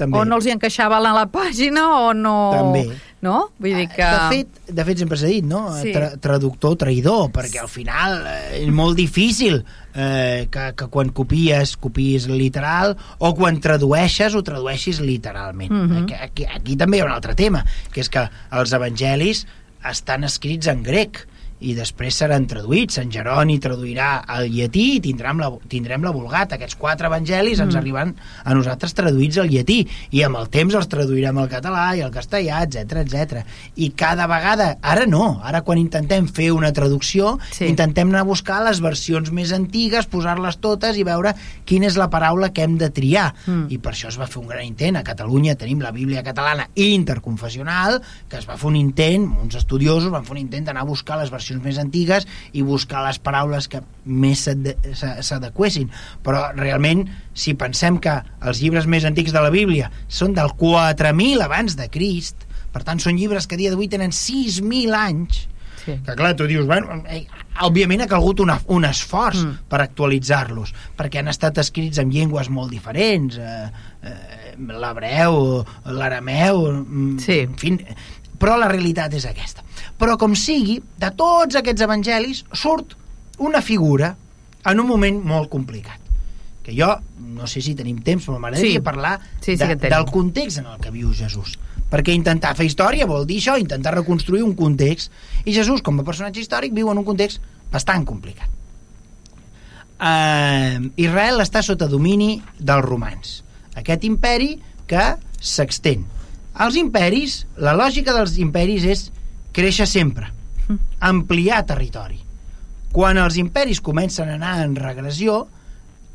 també. o no els hi encaixava a la pàgina o no... També no? Vull dir que... De fet, de fet sempre s'ha dit, no? Sí. Tra traductor, traïdor, perquè al final eh, és molt difícil eh, que, que quan copies, copies literal, o quan tradueixes, ho tradueixis literalment. Mm -hmm. aquí, aquí, aquí també hi ha un altre tema, que és que els evangelis estan escrits en grec, i després seran traduïts. Sant Jeroni traduirà al llatí i tindrem la, tindrem la vulgat. Aquests quatre evangelis mm. ens arriben a nosaltres traduïts al llatí i amb el temps els traduirem al català i al castellà, etc etc. I cada vegada, ara no, ara quan intentem fer una traducció, sí. intentem anar a buscar les versions més antigues, posar-les totes i veure quina és la paraula que hem de triar. Mm. I per això es va fer un gran intent. A Catalunya tenim la Bíblia catalana interconfessional, que es va fer un intent, uns estudiosos van fer un intent d'anar a buscar les versions versions més antigues i buscar les paraules que més s'adequessin. Però realment, si pensem que els llibres més antics de la Bíblia són del 4.000 abans de Crist, per tant són llibres que a dia d'avui tenen 6.000 anys, Sí. Que clar, tu dius, bueno, eh, òbviament ha calgut una, un esforç Mm. per actualitzar-los, perquè han estat escrits en llengües molt diferents, eh, eh, l'hebreu, l'arameu, mm, Sí. en fi, però la realitat és aquesta. Però com sigui, de tots aquests evangelis surt una figura en un moment molt complicat que jo, no sé si tenim temps, però m'agradaria Sí. parlar Sí, sí de, del context en el que viu Jesús. Perquè intentar fer història vol dir això, intentar reconstruir un context. I Jesús, com a personatge històric, viu en un context bastant complicat. Uh, Israel està sota domini dels romans. Aquest imperi que s'extén. Els imperis, la lògica dels imperis és créixer sempre, ampliar territori. Quan els imperis comencen a anar en regressió,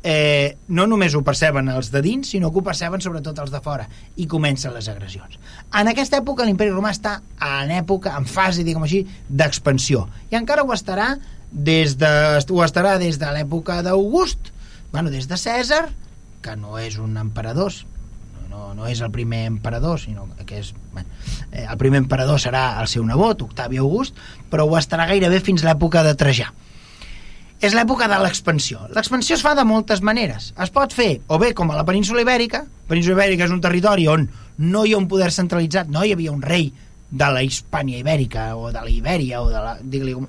eh, no només ho perceben els de dins, sinó que ho perceben sobretot els de fora, i comencen les agressions. En aquesta època l'imperi romà està en època, en fase, diguem així, d'expansió, i encara ho estarà des de, ho estarà des de l'època d'August, bueno, des de Cèsar, que no és un emperador, no, és el primer emperador, sinó que és... Bueno, eh, el primer emperador serà el seu nebot, Octavi August, però ho estarà gairebé fins l'època de Trajà és l'època de l'expansió. L'expansió es fa de moltes maneres. Es pot fer o bé com a la península ibèrica, la península ibèrica és un territori on no hi ha un poder centralitzat, no hi havia un rei de la Hispània ibèrica o de la Ibèria o de la...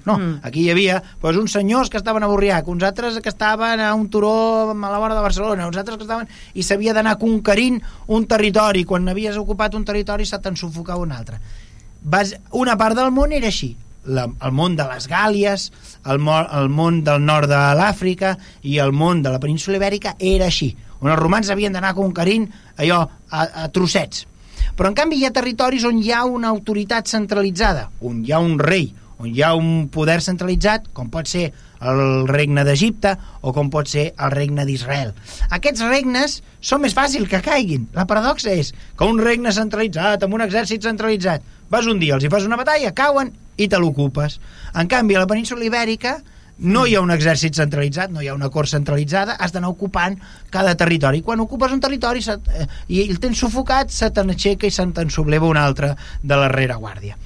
No, Mm. aquí hi havia doncs, uns senyors que estaven a Borriac, uns altres que estaven a un turó a la vora de Barcelona, uns altres que estaven... i s'havia d'anar conquerint un territori. Quan havies ocupat un territori se te'n sufocava un altre. Vas... Una part del món era així la, el món de les Gàlies, el, mo, el món del nord de l'Àfrica i el món de la península ibèrica era així, on els romans havien d'anar conquerint allò a, a trossets. Però en canvi hi ha territoris on hi ha una autoritat centralitzada, on hi ha un rei, on hi ha un poder centralitzat, com pot ser el regne d'Egipte o com pot ser el regne d'Israel. Aquests regnes són més fàcil que caiguin. La paradoxa és que un regne centralitzat, amb un exèrcit centralitzat, vas un dia, els hi fas una batalla, cauen i te l'ocupes. En canvi, a la península ibèrica no hi ha un exèrcit centralitzat, no hi ha una cort centralitzada, has d'anar ocupant cada territori. Quan ocupes un territori se, eh, i el tens sufocat, se te n'aixeca i se te'n subleva un altre de la rereguàrdia.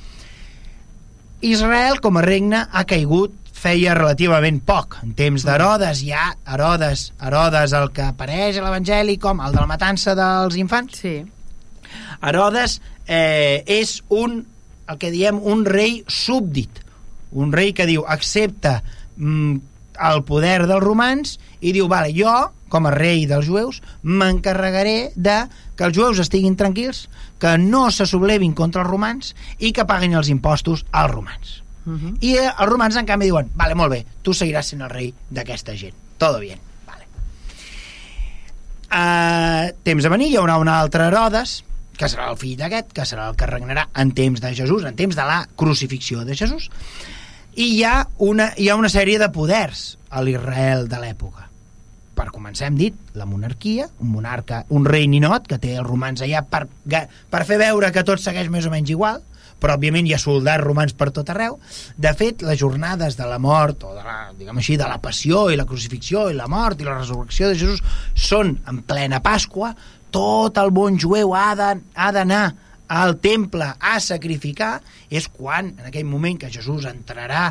Israel, com a regne, ha caigut feia relativament poc. En temps d'Herodes, hi ha Herodes, Herodes el que apareix a l'Evangeli com el de la matança dels infants. Sí. Herodes eh, és un, el que diem, un rei súbdit, un rei que diu accepta el poder dels romans i diu, vale, jo, com a rei dels jueus, m'encarregaré de que els jueus estiguin tranquils, que no se sublevin contra els romans i que paguin els impostos als romans. Uh -huh. I eh, els romans, en canvi, diuen, vale, molt bé, tu seguiràs sent el rei d'aquesta gent. Todo bien. Vale. Uh, temps a venir hi haurà un altre Herodes, que serà el fill d'aquest, que serà el que regnarà en temps de Jesús, en temps de la crucifixió de Jesús. I hi ha una, hi ha una sèrie de poders a l'Israel de l'època. Per començar hem dit la monarquia, un monarca, un rei ninot que té els romans allà per, per fer veure que tot segueix més o menys igual, però òbviament hi ha soldats romans per tot arreu. De fet, les jornades de la mort, o de la, diguem així, de la passió i la crucifixió i la mort i la resurrecció de Jesús són en plena Pasqua, tot el bon jueu ha de- ha d'anar al temple a sacrificar, és quan, en aquell moment que Jesús entrarà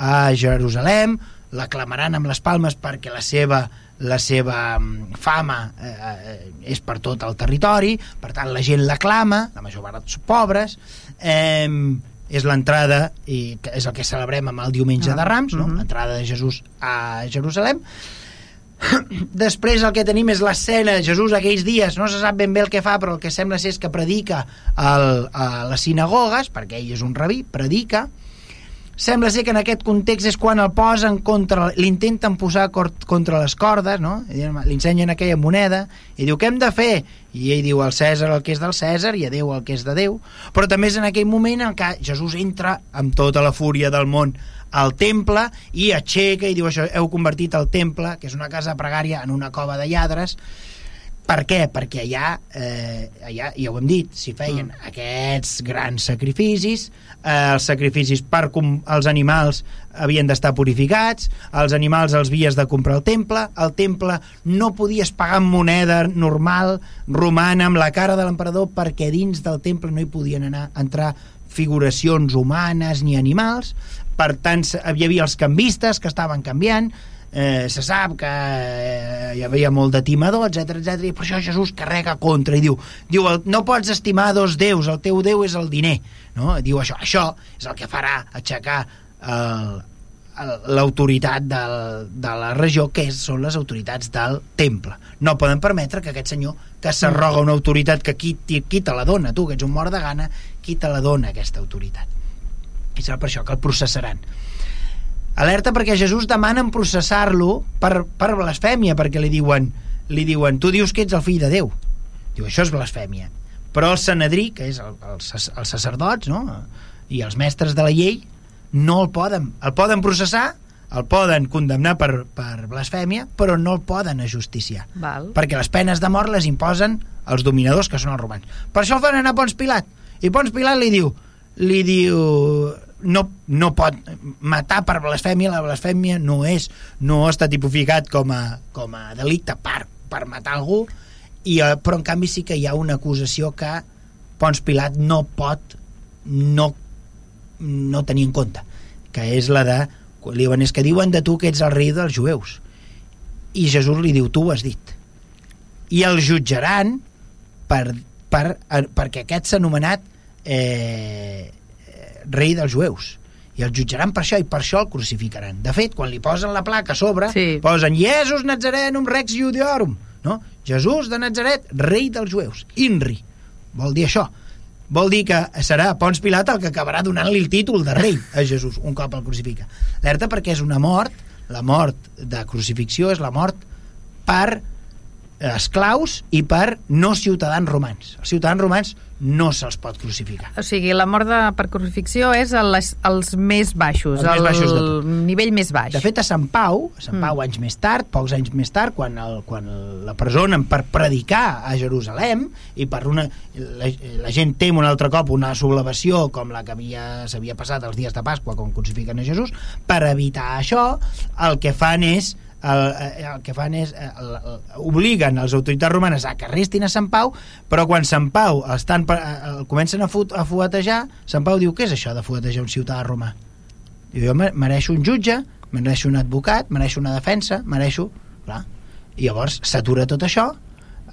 a Jerusalem, l'aclamaran amb les palmes perquè la seva la seva mm, fama eh, eh, és per tot el territori, per tant la gent l'aclama, la major part són pobres, eh, és l'entrada i és el que celebrem amb el diumenge Ah, de Rams, no? l'entrada de Jesús a Jerusalem. Després el que tenim és l'escena Jesús aquells dies, no se sap ben bé el que fa, però el que sembla ser és que predica al, a les sinagogues, perquè ell és un rabí, predica, sembla ser que en aquest context és quan el posen contra, l'intenten posar contra les cordes, no? Li ensenyen aquella moneda i diu, què hem de fer? I ell diu al Cèsar el que és del Cèsar i a Déu el que és de Déu. Però també és en aquell moment en què Jesús entra amb tota la fúria del món al temple i aixeca i diu això, heu convertit el temple, que és una casa pregària, en una cova de lladres, per què? Perquè allà, eh, allà ja ho hem dit, s'hi feien mm. aquests grans sacrificis, eh, els sacrificis per com els animals havien d'estar purificats, els animals els havies de comprar al temple, al temple no podies pagar amb moneda normal romana amb la cara de l'emperador perquè dins del temple no hi podien anar entrar figuracions humanes ni animals, per tant hi havia els canvistes que estaven canviant, eh, se sap que eh, hi havia molt de timador, etc etc i per això Jesús carrega contra i diu, diu no pots estimar dos déus, el teu déu és el diner. No? Diu això, això és el que farà aixecar l'autoritat de la regió, que és, són les autoritats del temple. No poden permetre que aquest senyor, que s'arroga una autoritat que qui, qui te la dona, tu, que ets un mort de gana, qui te la dona, aquesta autoritat. I serà per això que el processaran. Alerta perquè Jesús demanen processar-lo per, per blasfèmia, perquè li diuen, li diuen, tu dius que ets el fill de Déu. Diu, això és blasfèmia. Però el Sanedrí, que és el, el, els sacerdots, no?, i els mestres de la llei, no el poden, el poden processar el poden condemnar per, per blasfèmia, però no el poden ajusticiar. Val. Perquè les penes de mort les imposen els dominadors, que són els romans. Per això el fan anar a Pons Pilat. I Pons Pilat li diu, li diu no, no pot matar per blasfèmia, la blasfèmia no és no està tipificat com a, com a delicte per, per matar algú, i, eh, però en canvi sí que hi ha una acusació que Pons Pilat no pot no no tenir en compte, que és la de li diuen, és que diuen de tu que ets el rei dels jueus i Jesús li diu, tu ho has dit i el jutjaran per, per, perquè aquest s'ha anomenat eh, rei dels jueus i el jutjaran per això i per això el crucificaran de fet, quan li posen la placa a sobre sí. posen Jesús Nazarenum Rex Judiorum no? Jesús de Nazaret rei dels jueus, Inri vol dir això vol dir que serà Pons Pilat el que acabarà donant-li el títol de rei a Jesús un cop el crucifica. Alerta perquè és una mort, la mort de crucifixió és la mort per esclaus i per no ciutadans romans. Els ciutadans romans no se'ls pot crucificar. O sigui, la mort de, per crucifixió és els, els més baixos, el, el més baixos de nivell més baix. De fet, a Sant Pau, a Sant Pau mm. anys més tard, pocs anys més tard, quan, el, quan la presonen per predicar a Jerusalem i per una... La, la gent tem un altre cop una sublevació com la que s'havia passat els dies de Pasqua quan crucifiquen a Jesús, per evitar això, el que fan és el, eh, el que fan és el, eh, el, obliguen les autoritats romanes a que arrestin a Sant Pau però quan Sant Pau estan, el, eh, el comencen a, fut, a fuetejar Sant Pau diu, què és això de fuetejar un ciutadà romà? Diu, jo mereixo un jutge mereixo un advocat, mereixo una defensa mereixo, clar i llavors s'atura tot això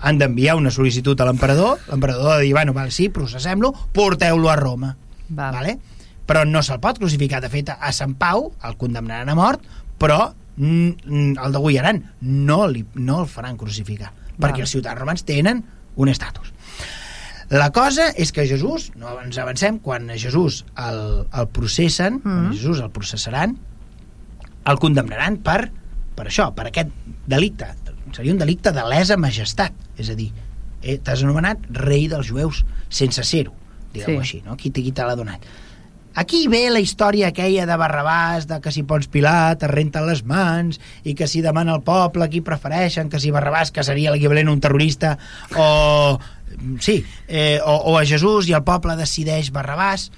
han d'enviar una sol·licitud a l'emperador l'emperador ha de dir, bueno, val, sí, processem-lo porteu-lo a Roma val. vale? però no se'l pot crucificar de fet a Sant Pau el condemnaran a mort però el degullaran, no, li, no el faran crucificar, Val. perquè els ciutadans romans tenen un estatus. La cosa és que Jesús, no ens avancem, quan a Jesús el, el processen, mm. quan Jesús el processaran, el condemnaran per, per això, per aquest delicte. Seria un delicte de lesa majestat, és a dir, eh, t'has anomenat rei dels jueus sense ser-ho, diguem-ho sí. així, no? Qui, l'ha donat? Aquí ve la història aquella de Barrabàs, de que si Pons Pilat es renta les mans i que si demana al poble qui prefereixen, que si Barrabàs, que seria l'equivalent un terrorista, o... Sí, eh, o, o a Jesús i el poble decideix Barrabàs.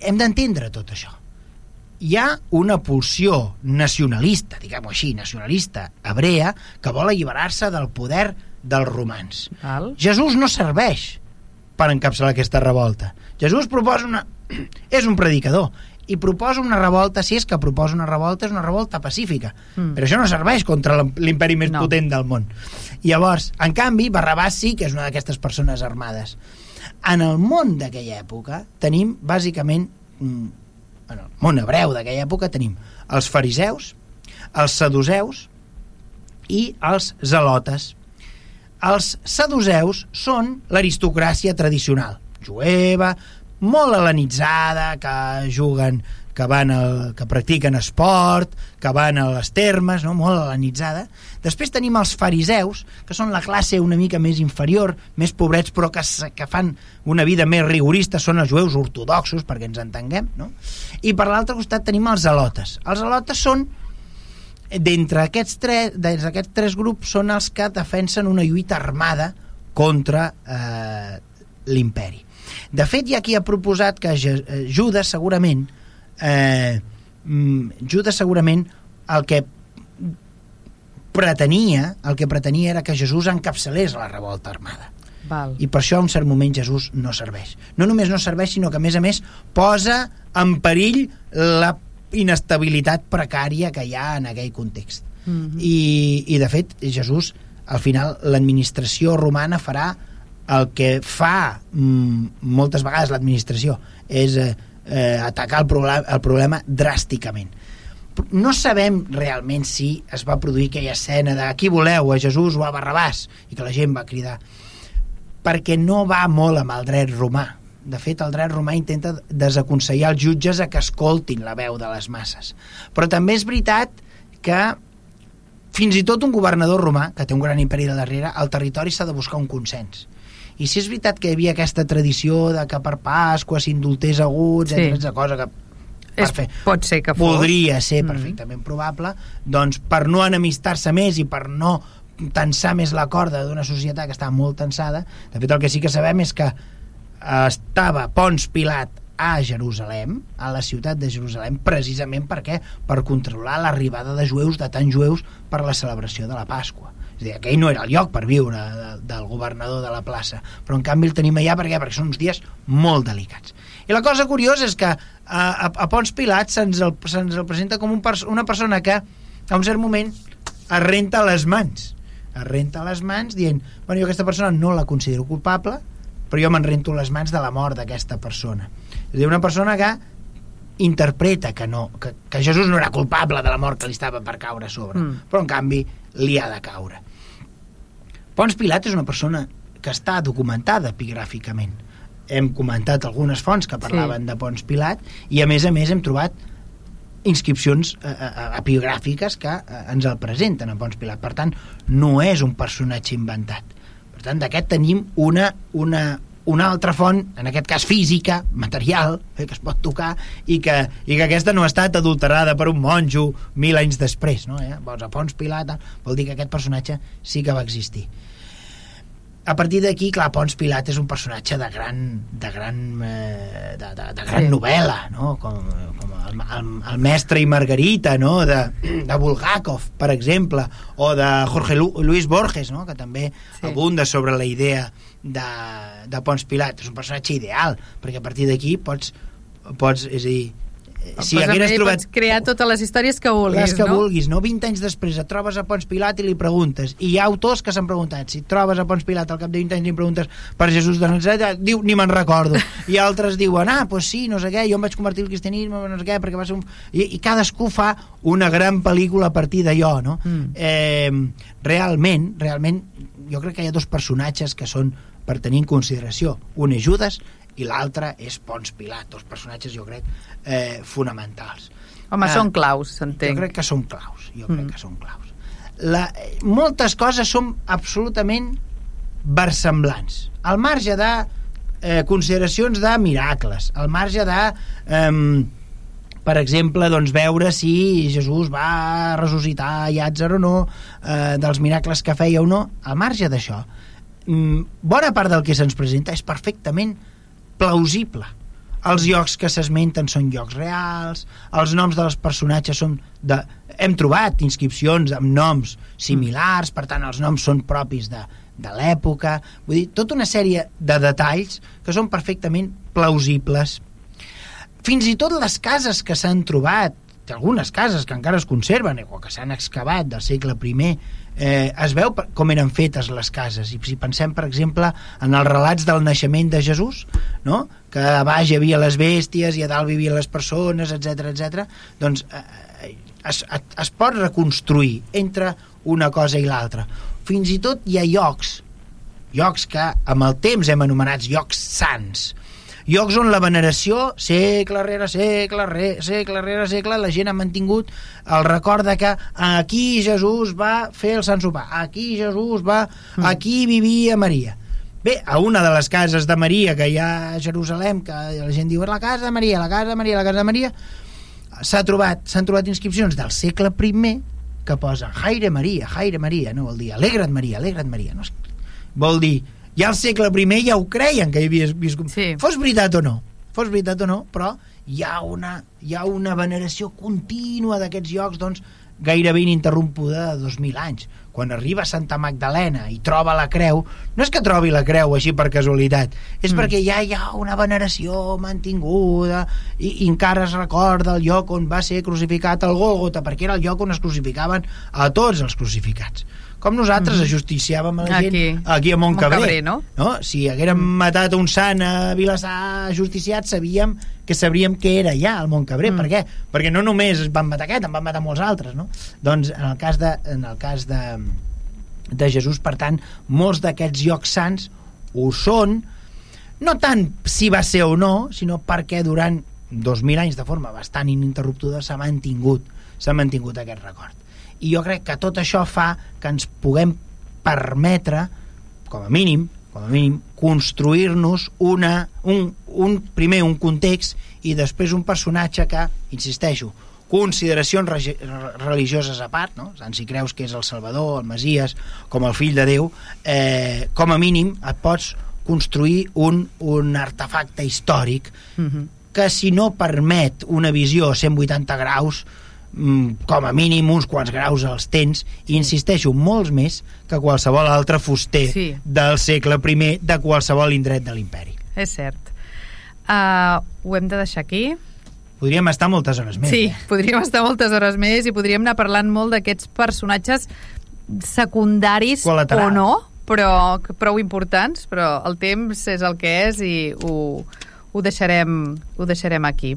Hem d'entendre tot això. Hi ha una pulsió nacionalista, diguem-ho així, nacionalista hebrea, que vol alliberar-se del poder dels romans. Val. Jesús no serveix per encapçalar aquesta revolta. Jesús proposa una, és un predicador i proposa una revolta, si és que proposa una revolta, és una revolta pacífica. Mm. Però això no serveix contra l'imperi més no. potent del món. Llavors, en canvi, Barrabàs sí que és una d'aquestes persones armades. En el món d'aquella època tenim, bàsicament, mm, en el món hebreu d'aquella època tenim els fariseus, els saduceus i els zelotes. Els saduceus són l'aristocràcia tradicional, jueva, molt helenitzada, que juguen que van al, que practiquen esport, que van a les termes, no? molt helenitzada. Després tenim els fariseus, que són la classe una mica més inferior, més pobrets, però que, que fan una vida més rigorista, són els jueus ortodoxos, perquè ens entenguem, no? I per l'altre costat tenim els alotes. Els alotes són, d'entre aquests, tres, aquests tres grups, són els que defensen una lluita armada contra eh, l'imperi de fet, hi ha qui ha proposat que eh, Judas segurament eh, mm, Judas segurament el que pretenia el que pretenia era que Jesús encapçalés la revolta armada Val. I per això, a un cert moment, Jesús no serveix. No només no serveix, sinó que, a més a més, posa en perill la inestabilitat precària que hi ha en aquell context. Mm -hmm. I, I, de fet, Jesús, al final, l'administració romana farà el que fa mm, moltes vegades l'administració, és eh, eh, atacar el, problema, el problema dràsticament no sabem realment si es va produir aquella escena de qui voleu, a Jesús o a Barrabàs, i que la gent va cridar, perquè no va molt amb el dret romà. De fet, el dret romà intenta desaconsellar els jutges a que escoltin la veu de les masses. Però també és veritat que fins i tot un governador romà, que té un gran imperi de darrere, al territori s'ha de buscar un consens. I si és veritat que hi havia aquesta tradició de que per Pasqua s'indultés aguts, sí. etc, cosa que és, fer, pot ser que fos. Podria ser mm. perfectament probable, doncs per no enemistar-se més i per no tensar més la corda d'una societat que està molt tensada, de fet el que sí que sabem és que estava Pons Pilat a Jerusalem, a la ciutat de Jerusalem, precisament perquè per controlar l'arribada de jueus, de tants jueus, per la celebració de la Pasqua. És dir, aquell no era el lloc per viure de, del governador de la plaça, però en canvi el tenim allà perquè, perquè són uns dies molt delicats. I la cosa curiosa és que a, a, a Pons Pilat se'ns el, se el presenta com un pers una persona que a un cert moment es renta les mans es renta les mans dient bueno, jo aquesta persona no la considero culpable però jo me'n rento les mans de la mort d'aquesta persona és dir, una persona que interpreta que no, que, que Jesús no era culpable de la mort que li estava per caure a sobre, mm. però en canvi li ha de caure. Pons Pilat és una persona que està documentada epigràficament hem comentat algunes fonts que parlaven sí. de Pons Pilat i a més a més hem trobat inscripcions eh, eh, eh, epigràfiques que eh, ens el presenten a Pons Pilat per tant no és un personatge inventat per tant d'aquest tenim una, una, una altra font, en aquest cas física, material, eh, que es pot tocar, i que, i que aquesta no ha estat adulterada per un monjo mil anys després. No? Eh? Vols a Pons Pilat, vol dir que aquest personatge sí que va existir a partir d'aquí, clar, Pons Pilat és un personatge de gran, de gran, eh, de, de, de gran sí. novel·la, no? com, com el, el, el mestre i Margarita, no? de, de Bulgakov, per exemple, o de Jorge Lu, Luis Borges, no? que també sí. abunda sobre la idea de, de Pons Pilat. És un personatge ideal, perquè a partir d'aquí pots, pots, és a dir, si pues hagueres trobat... Pots crear totes les històries que vulguis, les que no? vulguis, no? 20 anys després et trobes a Pons Pilat i li preguntes. I hi ha autors que s'han preguntat. Si trobes a Pons Pilat al cap de 20 anys i li preguntes per Jesús de Nazaret, diu, ni me'n recordo. I altres diuen, ah, pues sí, no sé què, jo em vaig convertir al cristianisme, no sé què, perquè va ser un... I, i cadascú fa una gran pel·lícula a partir d'allò, no? Mm. Eh, realment, realment, jo crec que hi ha dos personatges que són per tenir en consideració. Un és Judas i l'altre és Pons Pilat, dos personatges, jo crec, eh, fonamentals. Home, eh, són claus, s'entenc. Jo crec que són claus, jo mm. crec que són claus. La, eh, moltes coses són absolutament versemblants. Al marge de eh, consideracions de miracles, al marge de... Eh, per exemple, doncs, veure si Jesús va ressuscitar Llàtzer o no, eh, dels miracles que feia o no, al marge d'això, mm, bona part del que se'ns presenta és perfectament plausible. Els llocs que s'esmenten són llocs reals, els noms dels personatges són de... Hem trobat inscripcions amb noms similars, per tant els noms són propis de, de l'època, vull dir, tota una sèrie de detalls que són perfectament plausibles. Fins i tot les cases que s'han trobat, algunes cases que encara es conserven o que s'han excavat del segle I eh, es veu com eren fetes les cases i si pensem per exemple en els relats del naixement de Jesús no? que a baix hi havia les bèsties i a dalt vivien les persones etc etc. doncs eh, es, es pot reconstruir entre una cosa i l'altra fins i tot hi ha llocs llocs que amb el temps hem anomenats llocs sants llocs on la veneració, segle rere segle, re, segle rere segle, la gent ha mantingut el record de que aquí Jesús va fer el Sant Sopar, aquí Jesús va... Mm. aquí vivia Maria. Bé, a una de les cases de Maria que hi ha a Jerusalem, que la gent diu la casa de Maria, la casa de Maria, la casa de Maria, s'ha trobat, s'han trobat inscripcions del segle I que posen Jaire Maria, Jaire Maria, no vol dir alegra't Maria, alegra't Maria, no? vol dir ja al segle I ja ho creien que hi havia viscut. Sí. Fos veritat o no, fos veritat o no, però hi ha una, hi ha una veneració contínua d'aquests llocs doncs, gairebé ininterrompuda de 2.000 anys. quan arriba a Santa Magdalena i troba la creu, no és que trobi la creu així per casualitat, és mm. perquè ja hi ha una veneració mantinguda i, i encara es recorda el lloc on va ser crucificat el Gòlgota, perquè era el lloc on es crucificaven a tots els crucificats com nosaltres mm -hmm. ajusticiàvem a la aquí, gent aquí a Montcabré, Montcabré no? no? si haguérem mm. matat un sant a Vilassar ajusticiat sabíem que sabríem què era ja al Montcabré, mm. per què? perquè no només van matar aquest, en van matar molts altres no? doncs en el cas de, en el cas de, de Jesús per tant, molts d'aquests llocs sants ho són no tant si va ser o no sinó perquè durant 2.000 anys de forma bastant ininterruptuda s'ha mantingut s'ha mantingut aquest record i jo crec que tot això fa que ens puguem permetre, com a mínim, com a mínim, construir-nos una, un, un, primer un context i després un personatge que, insisteixo, consideracions religioses a part, no? tant si creus que és el Salvador, el Masies, com el fill de Déu, eh, com a mínim et pots construir un, un artefacte històric uh -huh. que si no permet una visió a 180 graus com a mínim uns quants graus els tens i insisteixo, molts més que qualsevol altre fuster sí. del segle I de qualsevol indret de l'imperi. És cert. Uh, ho hem de deixar aquí? Podríem estar moltes hores més sí, eh? podríem estar moltes hores més i podríem anar parlant molt d'aquests personatges secundaris o no però prou importants però el temps és el que és i ho, ho, deixarem, ho deixarem aquí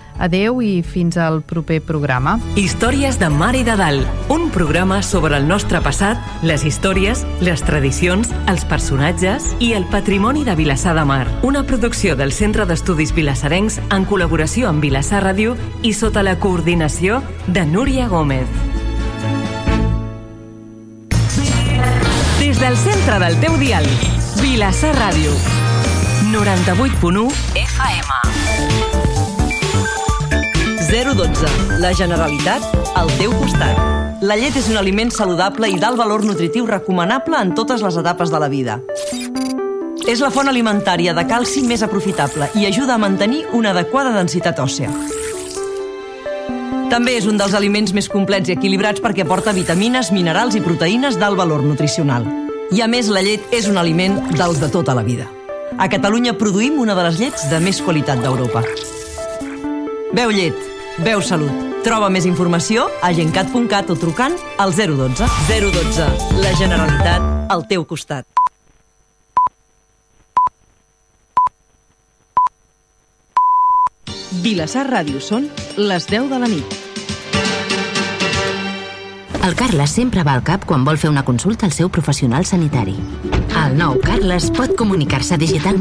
Adeu i fins al proper programa. Històries de Mar i de Dalt, un programa sobre el nostre passat, les històries, les tradicions, els personatges i el patrimoni de Vilassar de Mar. Una producció del Centre d'Estudis Vilassarencs en col·laboració amb Vilassar Ràdio i sota la coordinació de Núria Gómez. Des del centre del teu dial, Vilassar Ràdio. 98.1 FM. 012. La Generalitat al teu costat. La llet és un aliment saludable i d'alt valor nutritiu recomanable en totes les etapes de la vida. És la font alimentària de calci més aprofitable i ajuda a mantenir una adequada densitat òssea. També és un dels aliments més complets i equilibrats perquè porta vitamines, minerals i proteïnes d'alt valor nutricional. I a més, la llet és un aliment dels de tota la vida. A Catalunya produïm una de les llets de més qualitat d'Europa. Veu llet, Veu Salut. Troba més informació a gencat.cat o trucant al 012. 012. La Generalitat al teu costat. Vilassar Ràdio són les 10 de la nit. El Carles sempre va al cap quan vol fer una consulta al seu professional sanitari. El nou Carles pot comunicar-se digitalment